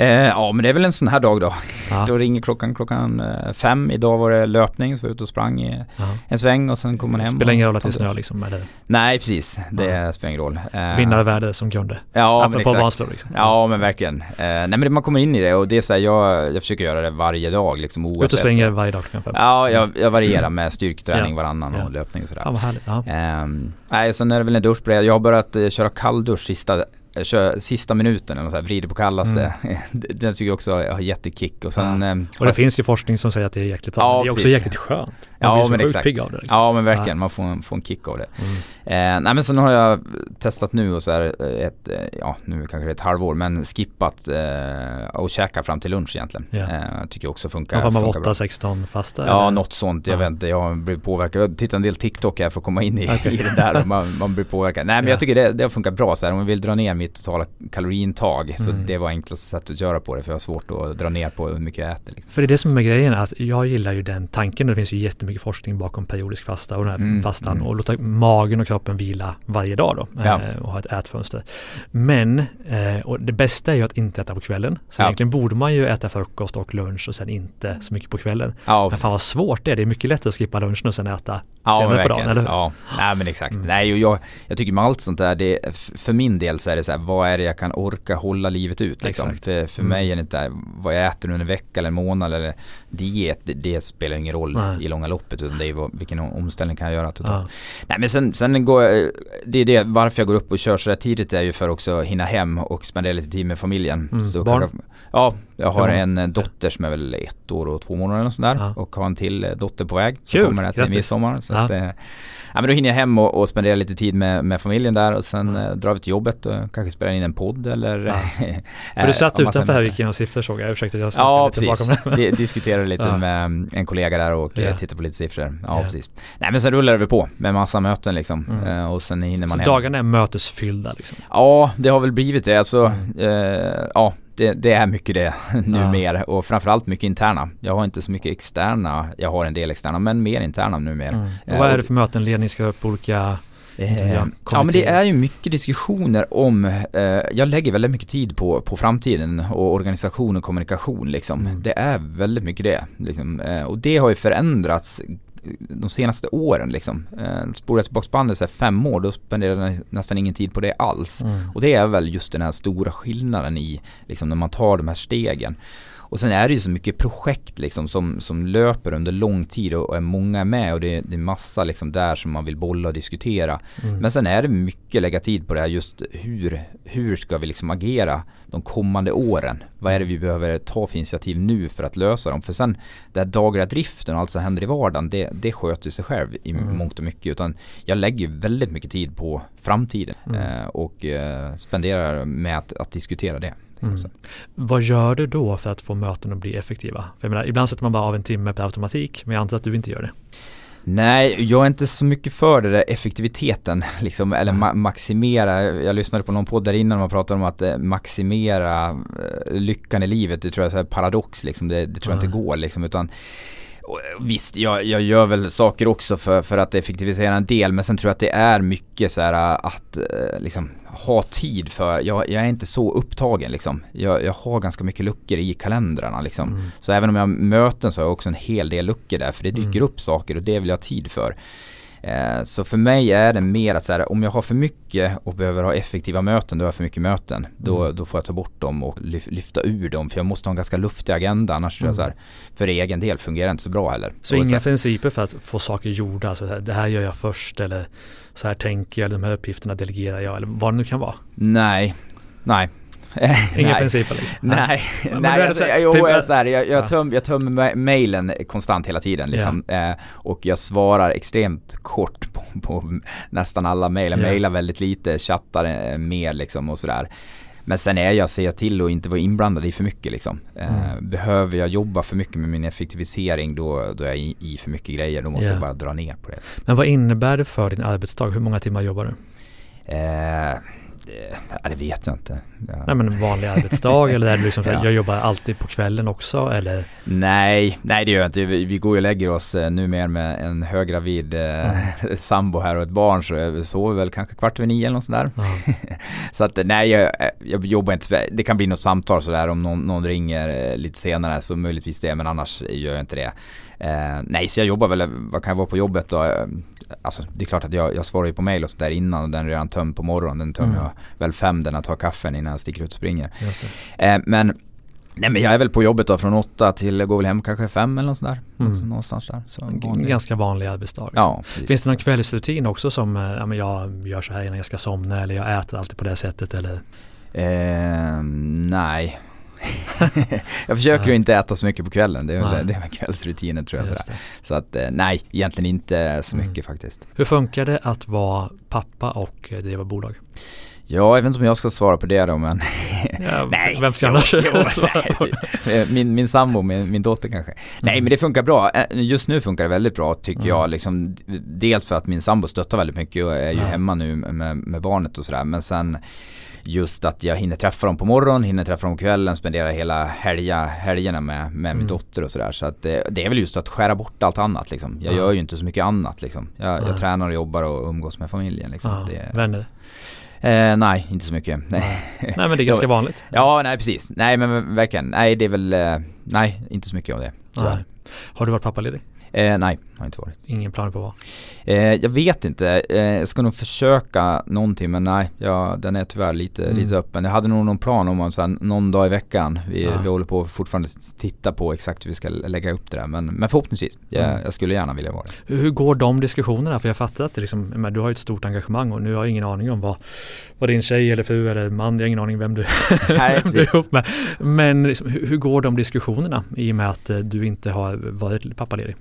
Eh, ja men det är väl en sån här dag då. Ja, Då ringer klockan klockan eh, fem. Idag var det löpning så jag var ute och sprang i ja. en sväng och sen kom man hem. Spelar ingen roll att det är snö liksom, eller Nej precis, det Ja. spelar ingen roll. Eh, vinnarvärde som kunde. Ja men Apropå exakt. Vansbro liksom. Ja men verkligen. Eh, nej men man kommer in i det och det är så här, jag, jag försöker göra det varje dag liksom Ut och oavsett. springer varje dag klockan fem. Ja jag, jag varierar med styrketräning Ja. varannan Ja. och löpning och sådär. Fan vad härligt. Ja. Ehm, nej, sen är det väl en dusch på det. Jag har börjat köra kalldusch sista, kör, sista minuten eller så här, vrider på kallaste. Den tycker jag också har jättekick och sen... Mm. Ja. ehm, Och det finns ju forskning som säger att det är jäkligt. Ja, det är också precis. jäkligt skönt. Man Ja, blir så men sjukt exakt. pigg av det. Liksom. Ja men verkligen, Ja. man får en, får en kick av det. Mm. Eh, nej men sen har jag testat nu och så här eh, ett, eh, ja nu kanske det är ett halvår men skippat eh, och käka fram till lunch egentligen. Ja. Eh, tycker jag också funkar, av funkar bra. 8-16 fasta? Ja eller? något sånt, jag Ja. vet inte, jag blir påverkad. Jag tittar en del TikTok här för att komma in i, Okej. i det där och man, man blir påverkad. Nej men Ja. jag tycker det, det har funkat bra så här. om jag vill dra ner mitt totala kaloriintag så Mm. det var enklaste sättet att göra på det för jag har svårt att dra ner på hur mycket jag äter. Liksom. För det är det som är grejen, att jag gillar ju den tanken. Det finns ju jättemycket forskning bakom periodisk fasta och den här Mm, fastan mm. och låta magen och kroppen vila varje dag då Ja. eh, och ha ett ätfönster. Men, eh, och det bästa är ju att inte äta på kvällen. Så Ja. egentligen borde man ju äta frukost och lunch och sen inte så mycket på kvällen. Ja, Men fan vad svårt det är. Det är mycket lättare att skippa lunchen och sen äta Ja men senare på dagen, eller hur? Ja, nej men exakt. Mm. Nej och jag, jag tycker med allt sånt där, det, för min del så är det så här, vad är det jag kan orka hålla livet ut liksom. Exakt. För, för Mm. mig är det inte där, vad jag äter under en vecka eller en månad eller diet, det, det spelar ingen roll Nej. i långa loppet utan det är vad, vilken omställning kan jag göra totalt. Ja. Nej men sen, sen går jag, det är det, varför jag går upp och kör så där tidigt är ju för också hinna hem och spendera lite tid med familjen. Mm. Så Barn? kanske- ja, jag har en eh, dotter som är väl ett år och två månader och sådär Ja. och har en till eh, dotter på väg. Kul, kommer det till grattis. midsommar. Så Ja. att, eh, Ja men då hinner jag hem och, och spendera lite tid med, med familjen där och sen eh, drar vi till jobbet och kanske spelar in en podd eller Ja. För du satt utanför här och gick igenom siffror såg jag. Ursäkta jag Ja precis, bakom. Di- diskuterade lite med mm, en kollega där och eh, tittade på lite siffror. Ja, Ja. precis. Nej men sen rullar väl på med massa möten liksom Mm. Och sen hinner man Så hem. dagarna är mötesfyllda liksom. Ja det har väl blivit det alltså. Mm. Eh, ja det, det är mycket det nu Ja. mer och framförallt mycket interna. Jag har inte så mycket externa, jag har en del externa men mer interna nu mer. Mm. Eh, Och vad är det för möten? Ledningsgrupp, olika Eh, Ja, ja men det är ju mycket diskussioner om, eh, jag lägger väldigt mycket tid på, på framtiden och organisation och kommunikation liksom. Mm. Det är väldigt mycket det. Liksom. Eh, och det har ju förändrats de senaste åren liksom. Eh, spolar jag tillbaka bandet så fem år, då spenderar jag nästan ingen tid på det alls. Mm. Och det är väl just den här stora skillnaden i, liksom när man tar de här stegen. Och sen är det ju så mycket projekt liksom som, som löper under lång tid och, och är många med och det, det är massa liksom där som man vill bolla och diskutera. Mm. Men sen är det mycket lägga tid på det här just hur, hur ska vi liksom agera de kommande åren? Vad är det vi behöver ta för initiativ nu för att lösa dem? För sen den här dagliga driften och allt som händer i vardagen det, det sköter sig själv i Mm. mångt och mycket. Utan jag lägger väldigt mycket tid på framtiden Mm. eh, och eh, spenderar med att, att diskutera det. Mm. Vad gör du då för att få möten att bli effektiva? För jag menar, ibland sätter man bara av en timme per automatik, men jag antar att du inte gör det. Nej, jag är inte så mycket för det där effektiviteten, liksom, eller ma maximera. Jag lyssnade på någon podd där innan man pratade om att eh, maximera eh, lyckan i livet. Det tror jag är en paradox, liksom. det, det tror jag inte går. Liksom, utan Visst, jag, jag gör väl saker också för, för att effektivisera en del men sen tror jag att det är mycket så här att eh, liksom ha tid för, jag, jag är inte så upptagen liksom. Jag, jag har ganska mycket luckor i kalendrarna liksom. Mm. Så även om jag har möten så har jag också en hel del luckor där för det dyker mm. upp saker och det vill jag ha tid för. Eh, så för mig är det mer att så här, om jag har för mycket och behöver ha effektiva möten, då har jag för mycket möten. Då, mm. då får jag ta bort dem och lyfta ur dem för jag måste ha en ganska luftig agenda annars mm. så här, för egen del fungerar det inte så bra heller. Så och inga så principer för att få saker gjorda, alltså det här gör jag först eller så här tänker jag, de här uppgifterna delegerar jag eller vad det nu kan vara? Nej, nej Inga principer liksom? Nej, nej, nej alltså, jo, typ, jag, så här, jag, jag, töm, jag tömmer mejlen konstant hela tiden liksom. Yeah. Eh, och jag svarar extremt kort på, på nästan alla mejl. Jag yeah. mejlar väldigt lite, chattar eh, mer liksom och sådär. Men sen är jag, säger till och inte vara inblandad i för mycket liksom. Eh, mm. behöver jag jobba för mycket med min effektivisering då, då är jag i, i för mycket grejer. Då måste yeah. jag bara dra ner på det. Men vad innebär det för din arbetsdag? Hur många timmar jobbar du? Eh, Ja, det vet jag inte. Ja. Nej men en vanlig arbetsdag eller är det liksom så ja. jag jobbar alltid på kvällen också eller? Nej, nej det gör jag inte. Vi, vi går och lägger oss eh, nu mer med en höggravid eh, mm. sambo här och ett barn så jag sover väl kanske kvart över nio eller något sådär. Mm. så att nej, jag, jag, jobbar inte. Det kan bli något samtal sådär om någon, någon ringer eh, lite senare så möjligtvis det men annars gör jag inte det. Eh, nej, så jag jobbar väl, vad kan jag vara på jobbet då? Eh, alltså det är klart att jag, jag svarar ju på mail och sådär innan och den är redan tömd på morgonen. Den tömmer mm. jag väl fem när jag tar kaffen innan jag sticker ut och springer. Eh, men Nej men jag är väl på jobbet då från åtta till, går väl hem kanske fem eller något sånt där. Mm. Alltså, någonstans där. Så vanlig. Ganska vanlig arbetsdag. Liksom. Ja, Finns det någon kvällsrutin också som, eh, ja men jag gör så här innan jag ska somna eller jag äter alltid på det sättet eller? Eh, nej, jag försöker nej. inte äta så mycket på kvällen. Det är väl, det är väl kvällsrutinen tror jag. Så att eh, nej, egentligen inte så mm. mycket faktiskt. Hur funkar det att vara pappa och eh, driva bolag? Ja, jag vet inte om jag ska svara på det då men ja, Nej, vem ska annars svara på det? Min, min sambo, min, min dotter kanske. Mm. Nej men det funkar bra. Just nu funkar det väldigt bra tycker mm. jag. Liksom, dels för att min sambo stöttar väldigt mycket och är ju ja. hemma nu med, med barnet och sådär. Men sen just att jag hinner träffa dem på morgonen, hinner träffa dem på kvällen, spendera hela helga, helgerna med, med mm. min dotter och sådär. Så att det, det, är väl just att skära bort allt annat liksom. Jag ja. gör ju inte så mycket annat liksom. Jag, jag tränar och jobbar och umgås med familjen liksom. Ja. Det, Vänner? Eh, nej, inte så mycket. Nej. nej men det är ganska vanligt. Ja, nej precis. Nej men verkligen. Nej det är väl, eh, nej inte så mycket av det. Har du varit pappaledig? Eh, nej, har inte varit. Ingen plan på vad? Eh, jag vet inte. Eh, jag ska nog försöka någonting men nej, ja, den är tyvärr lite, mm. lite öppen. Jag hade nog någon plan om att någon dag i veckan. Vi, ja. vi håller på fortfarande titta på exakt hur vi ska lägga upp det där. Men, men förhoppningsvis, jag, mm. jag skulle gärna vilja vara det. Hur går de diskussionerna? För jag fattar att det liksom, du har ett stort engagemang och nu har jag ingen aning om vad, vad din tjej eller fru eller man, jag har ingen aning vem du, nej, vem du är ihop med. Men liksom, hur, hur går de diskussionerna i och med att eh, du inte har varit pappaledig?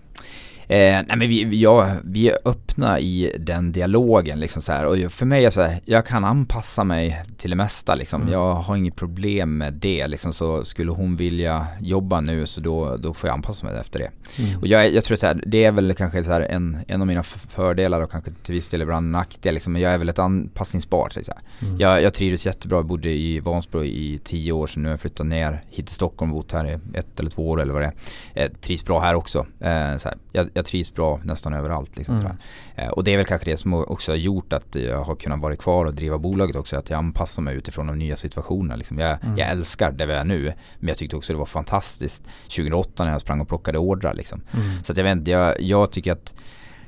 Eh, nej men vi, ja, vi är öppna i den dialogen liksom så här. Och för mig är så här, jag kan anpassa mig till det mesta liksom. Mm. Jag har inget problem med det liksom. Så skulle hon vilja jobba nu så då, då får jag anpassa mig efter det. Mm. Och jag, jag tror så här, det är väl kanske så här en, en av mina fördelar och kanske till viss del ibland nackdel liksom. Men jag är väldigt anpassningsbar. Så mm. jag, jag trivdes jättebra, jag bodde i Vansbro i tio år så nu har jag flyttat ner hit till Stockholm och bott här i ett eller två år eller vad det är. Jag trivs bra här också. Eh, så jag, jag trivs bra nästan överallt. Liksom, mm. eh, och det är väl kanske det som också har gjort att jag har kunnat vara kvar och driva bolaget också. Att jag anpassar mig utifrån de nya situationerna. Liksom. Jag, mm. jag älskar det vi är nu. Men jag tyckte också det var fantastiskt 2008 när jag sprang och plockade ordrar. Liksom. Mm. Så att jag vet inte, jag, jag tycker att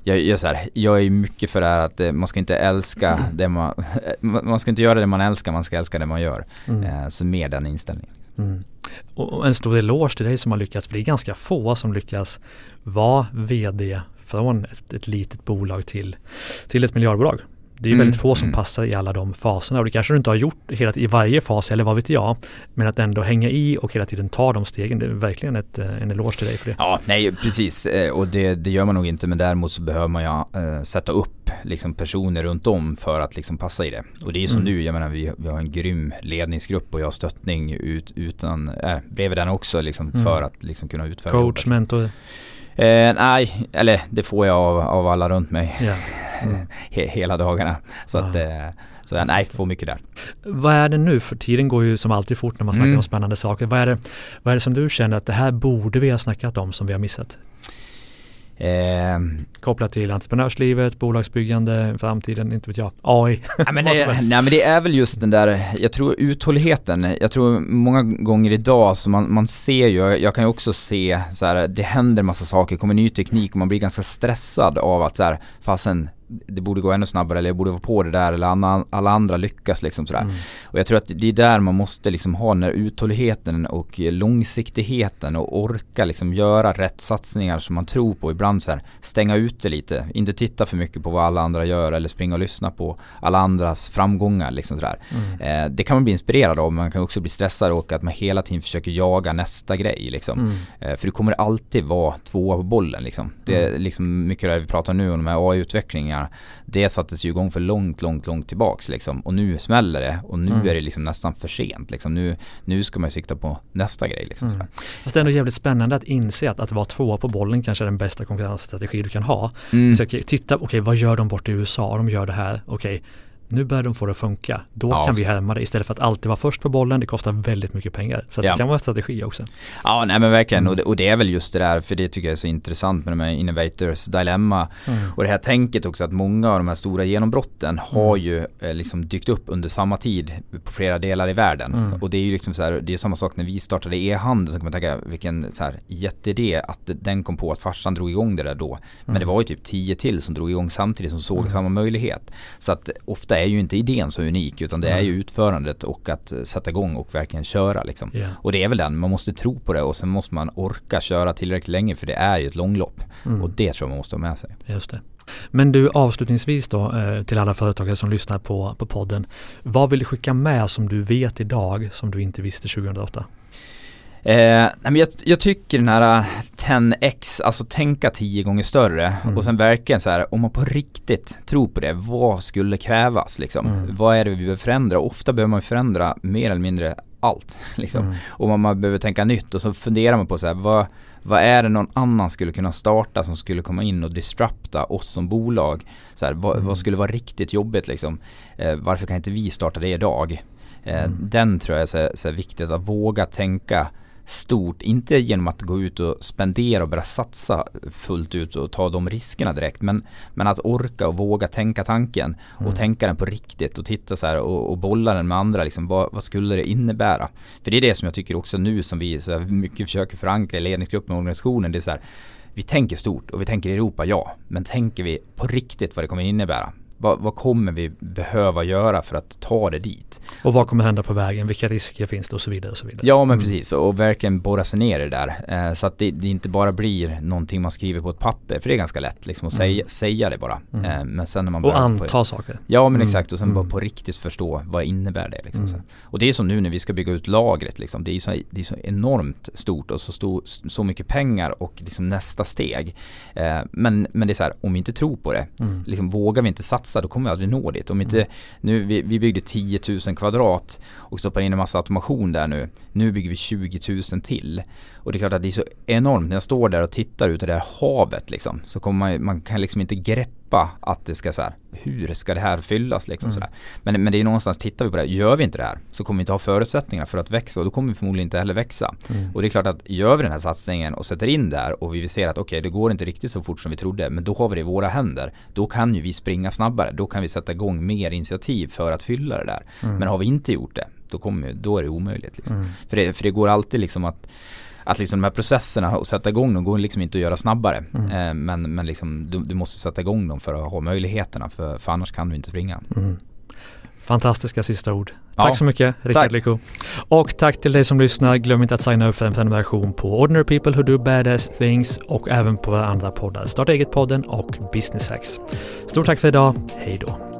jag, jag, så här, jag är mycket för det här att eh, man ska inte älska det man, man ska inte göra det man älskar, man ska älska det man gör. Mm. Eh, så mer den inställningen. Mm. Och en stor eloge till dig som har lyckats, för det är ganska få som lyckas vara vd från ett, ett litet bolag till, till ett miljardbolag. Det är mm. väldigt få som mm. passar i alla de faserna och det kanske du inte har gjort hela, i varje fas eller vad vet jag. Men att ändå hänga i och hela tiden ta de stegen, det är verkligen ett, eh, en eloge till dig för det. Ja, nej precis eh, och det, det gör man nog inte men däremot så behöver man ju äh, sätta upp liksom personer runt om för att liksom passa i det. Och det är som mm. nu, jag menar vi, vi har en grym ledningsgrupp och jag har stöttning ut, utan, äh, bredvid den också liksom mm. för att liksom kunna utföra Coach, jobbet. mentor? Eh, nej, eller det får jag av, av alla runt mig. Yeah. Mm. hela dagarna. Så att eh, så nej, får mycket där. Vad är det nu? För tiden går ju som alltid fort när man snackar mm. om spännande saker. Vad är, det, vad är det som du känner att det här borde vi ha snackat om som vi har missat? Eh, Kopplat till entreprenörslivet, bolagsbyggande, framtiden, inte vet jag, AI. nej, men det, nej men det är väl just den där, jag tror uthålligheten, jag tror många gånger idag så man, man ser ju, jag kan ju också se så här, det händer massa saker, kommer ny teknik och man blir ganska stressad av att så här, fasen det borde gå ännu snabbare eller jag borde vara på det där eller alla, alla andra lyckas liksom sådär. Mm. Och jag tror att det är där man måste liksom ha den här uthålligheten och långsiktigheten och orka liksom göra rätt satsningar som man tror på. Ibland så här, stänga ute lite, inte titta för mycket på vad alla andra gör eller springa och lyssna på alla andras framgångar liksom sådär. Mm. Eh, det kan man bli inspirerad av men man kan också bli stressad och att man hela tiden försöker jaga nästa grej liksom. Mm. Eh, för det kommer alltid vara tvåa på bollen liksom. Det är mm. liksom mycket det vi pratar nu om de här AI-utvecklingarna pengar. Det sattes ju igång för långt, långt, långt tillbaks liksom. Och nu smäller det och nu mm. är det liksom nästan för sent. Liksom. Nu, nu ska man sikta på nästa grej. Liksom. Mm. Fast det är ändå jävligt spännande att inse att, att vara tvåa på bollen kanske är den bästa konkurrensstrategi du kan ha. Mm. Så, okay, titta, okej okay, vad gör de bort i USA? De gör det här. Okej, okay, nu börjar de få det att funka. Då ja, kan vi härma det istället för att alltid vara först på bollen. Det kostar väldigt mycket pengar. Så ja. det kan vara en strategi också. Ja, nej men verkligen. Mm. Och, det, och, det, är väl just det där, för det tycker jag är så intressant med de här innovators dilemma. Mm. Och det här tänket också att många av de här stora genombrotten mm. har ju eh, liksom dykt upp under samma tid på flera delar i världen. Mm. Och det är ju liksom så här, det är samma sak när vi startade e-handel så kan man tänka vilken så här jätteidé att den kom på att farsan drog igång det där då. Men mm. det var ju typ tio till som drog igång samtidigt som såg mm. samma möjlighet. Så att ofta är ju inte idén så unik utan det är ju utförandet och att sätta igång och verkligen köra liksom. Yeah. Och det är väl den, man måste tro på det och sen måste man orka köra tillräckligt länge för det är ju ett långlopp. Mm. Och det tror jag man måste ha med sig. Just det. Men du avslutningsvis då eh, till alla företagare som lyssnar på, på podden. Vad vill du skicka med som du vet idag som du inte visste 2008? Eh, men jag, jag, tycker den här 10x, alltså tänka 10 gånger större mm. och sen verkligen så här, om man på riktigt tror på det, vad skulle krävas liksom? Mm. Vad är det vi behöver förändra? Ofta behöver man förändra mer eller mindre allt liksom. Mm. Och man, behöver tänka nytt och så funderar man på så här, vad, vad är det någon annan skulle kunna starta som skulle komma in och disrupta oss som bolag? Så här, vad, vad, mm. skulle vara riktigt jobbigt liksom? Eh, varför kan inte vi starta det idag? Eh, mm. Den tror jag är så, så viktigt att våga tänka stort. Inte genom att gå ut och spendera och börja satsa fullt ut och ta de riskerna direkt. Men, men att orka och våga tänka tanken och mm. tänka den på riktigt och titta så här och, och bolla den med andra. Liksom, vad, vad, skulle det innebära? För det är det som jag tycker också nu som vi så mycket försöker förankra i ledningsgruppen och organisationen. Det är så här, vi tänker stort och vi tänker Europa, ja. Men tänker vi på riktigt vad det kommer innebära? Vad, vad, kommer vi behöva göra för att ta det dit? Och vad kommer hända på vägen? Vilka risker finns det och så vidare. Och så vidare. Ja men mm. precis och verkligen borra sig ner i det där. Eh, så att det, det, inte bara blir någonting man skriver på ett papper. För det är ganska lätt liksom att mm. säga, säga det bara. Mm. Eh, men sen när man och anta på, saker. Ja men mm. exakt och sen bara mm. på riktigt förstå vad innebär det liksom. Mm. Och det är som nu när vi ska bygga ut lagret liksom. Det är så, det är så enormt stort och så, stor, så mycket pengar och liksom nästa steg. Eh, men, men det är så här, om vi inte tror på det, liksom vågar vi inte satsa satsa då kommer vi aldrig nå dit. Om inte, mm. nu, vi, vi byggde 10 000 kvadrat och stoppar in en massa automation där nu. Nu bygger vi 20 000 till. Och det är klart att det är så enormt. När jag står där och tittar ut i det här havet liksom. Så kommer man, man kan liksom inte greppa att det ska så här, hur ska det här fyllas liksom mm. Men, men det är någonstans, tittar vi på det, gör vi inte det här så kommer vi inte ha förutsättningar för att växa och då kommer vi förmodligen inte heller växa. Mm. Och det är klart att gör vi den här satsningen och sätter in där och vi ser att okej okay, det går inte riktigt så fort som vi trodde men då har vi det i våra händer. Då kan ju vi springa snabbare, då kan vi sätta igång mer initiativ för att fylla det där. Mm. Men har vi inte gjort det, då, kommer, då är det omöjligt. Liksom. Mm. För, det, för det går alltid liksom att att liksom de här processerna och sätta igång dem går liksom inte att göra snabbare. Mm. Eh, men men liksom, du, du, måste sätta igång dem för att ha möjligheterna för, för annars kan du inte springa. Mm. Fantastiska sista ord. Ja. Tack så mycket Rickard Lyko. Och tack till dig som lyssnar. Glöm inte att signa upp för en prenumeration på Ordinary People Who Do Badass Things och även på våra andra poddar. Starta eget-podden och Business Hacks. Stort tack för idag. Hej då.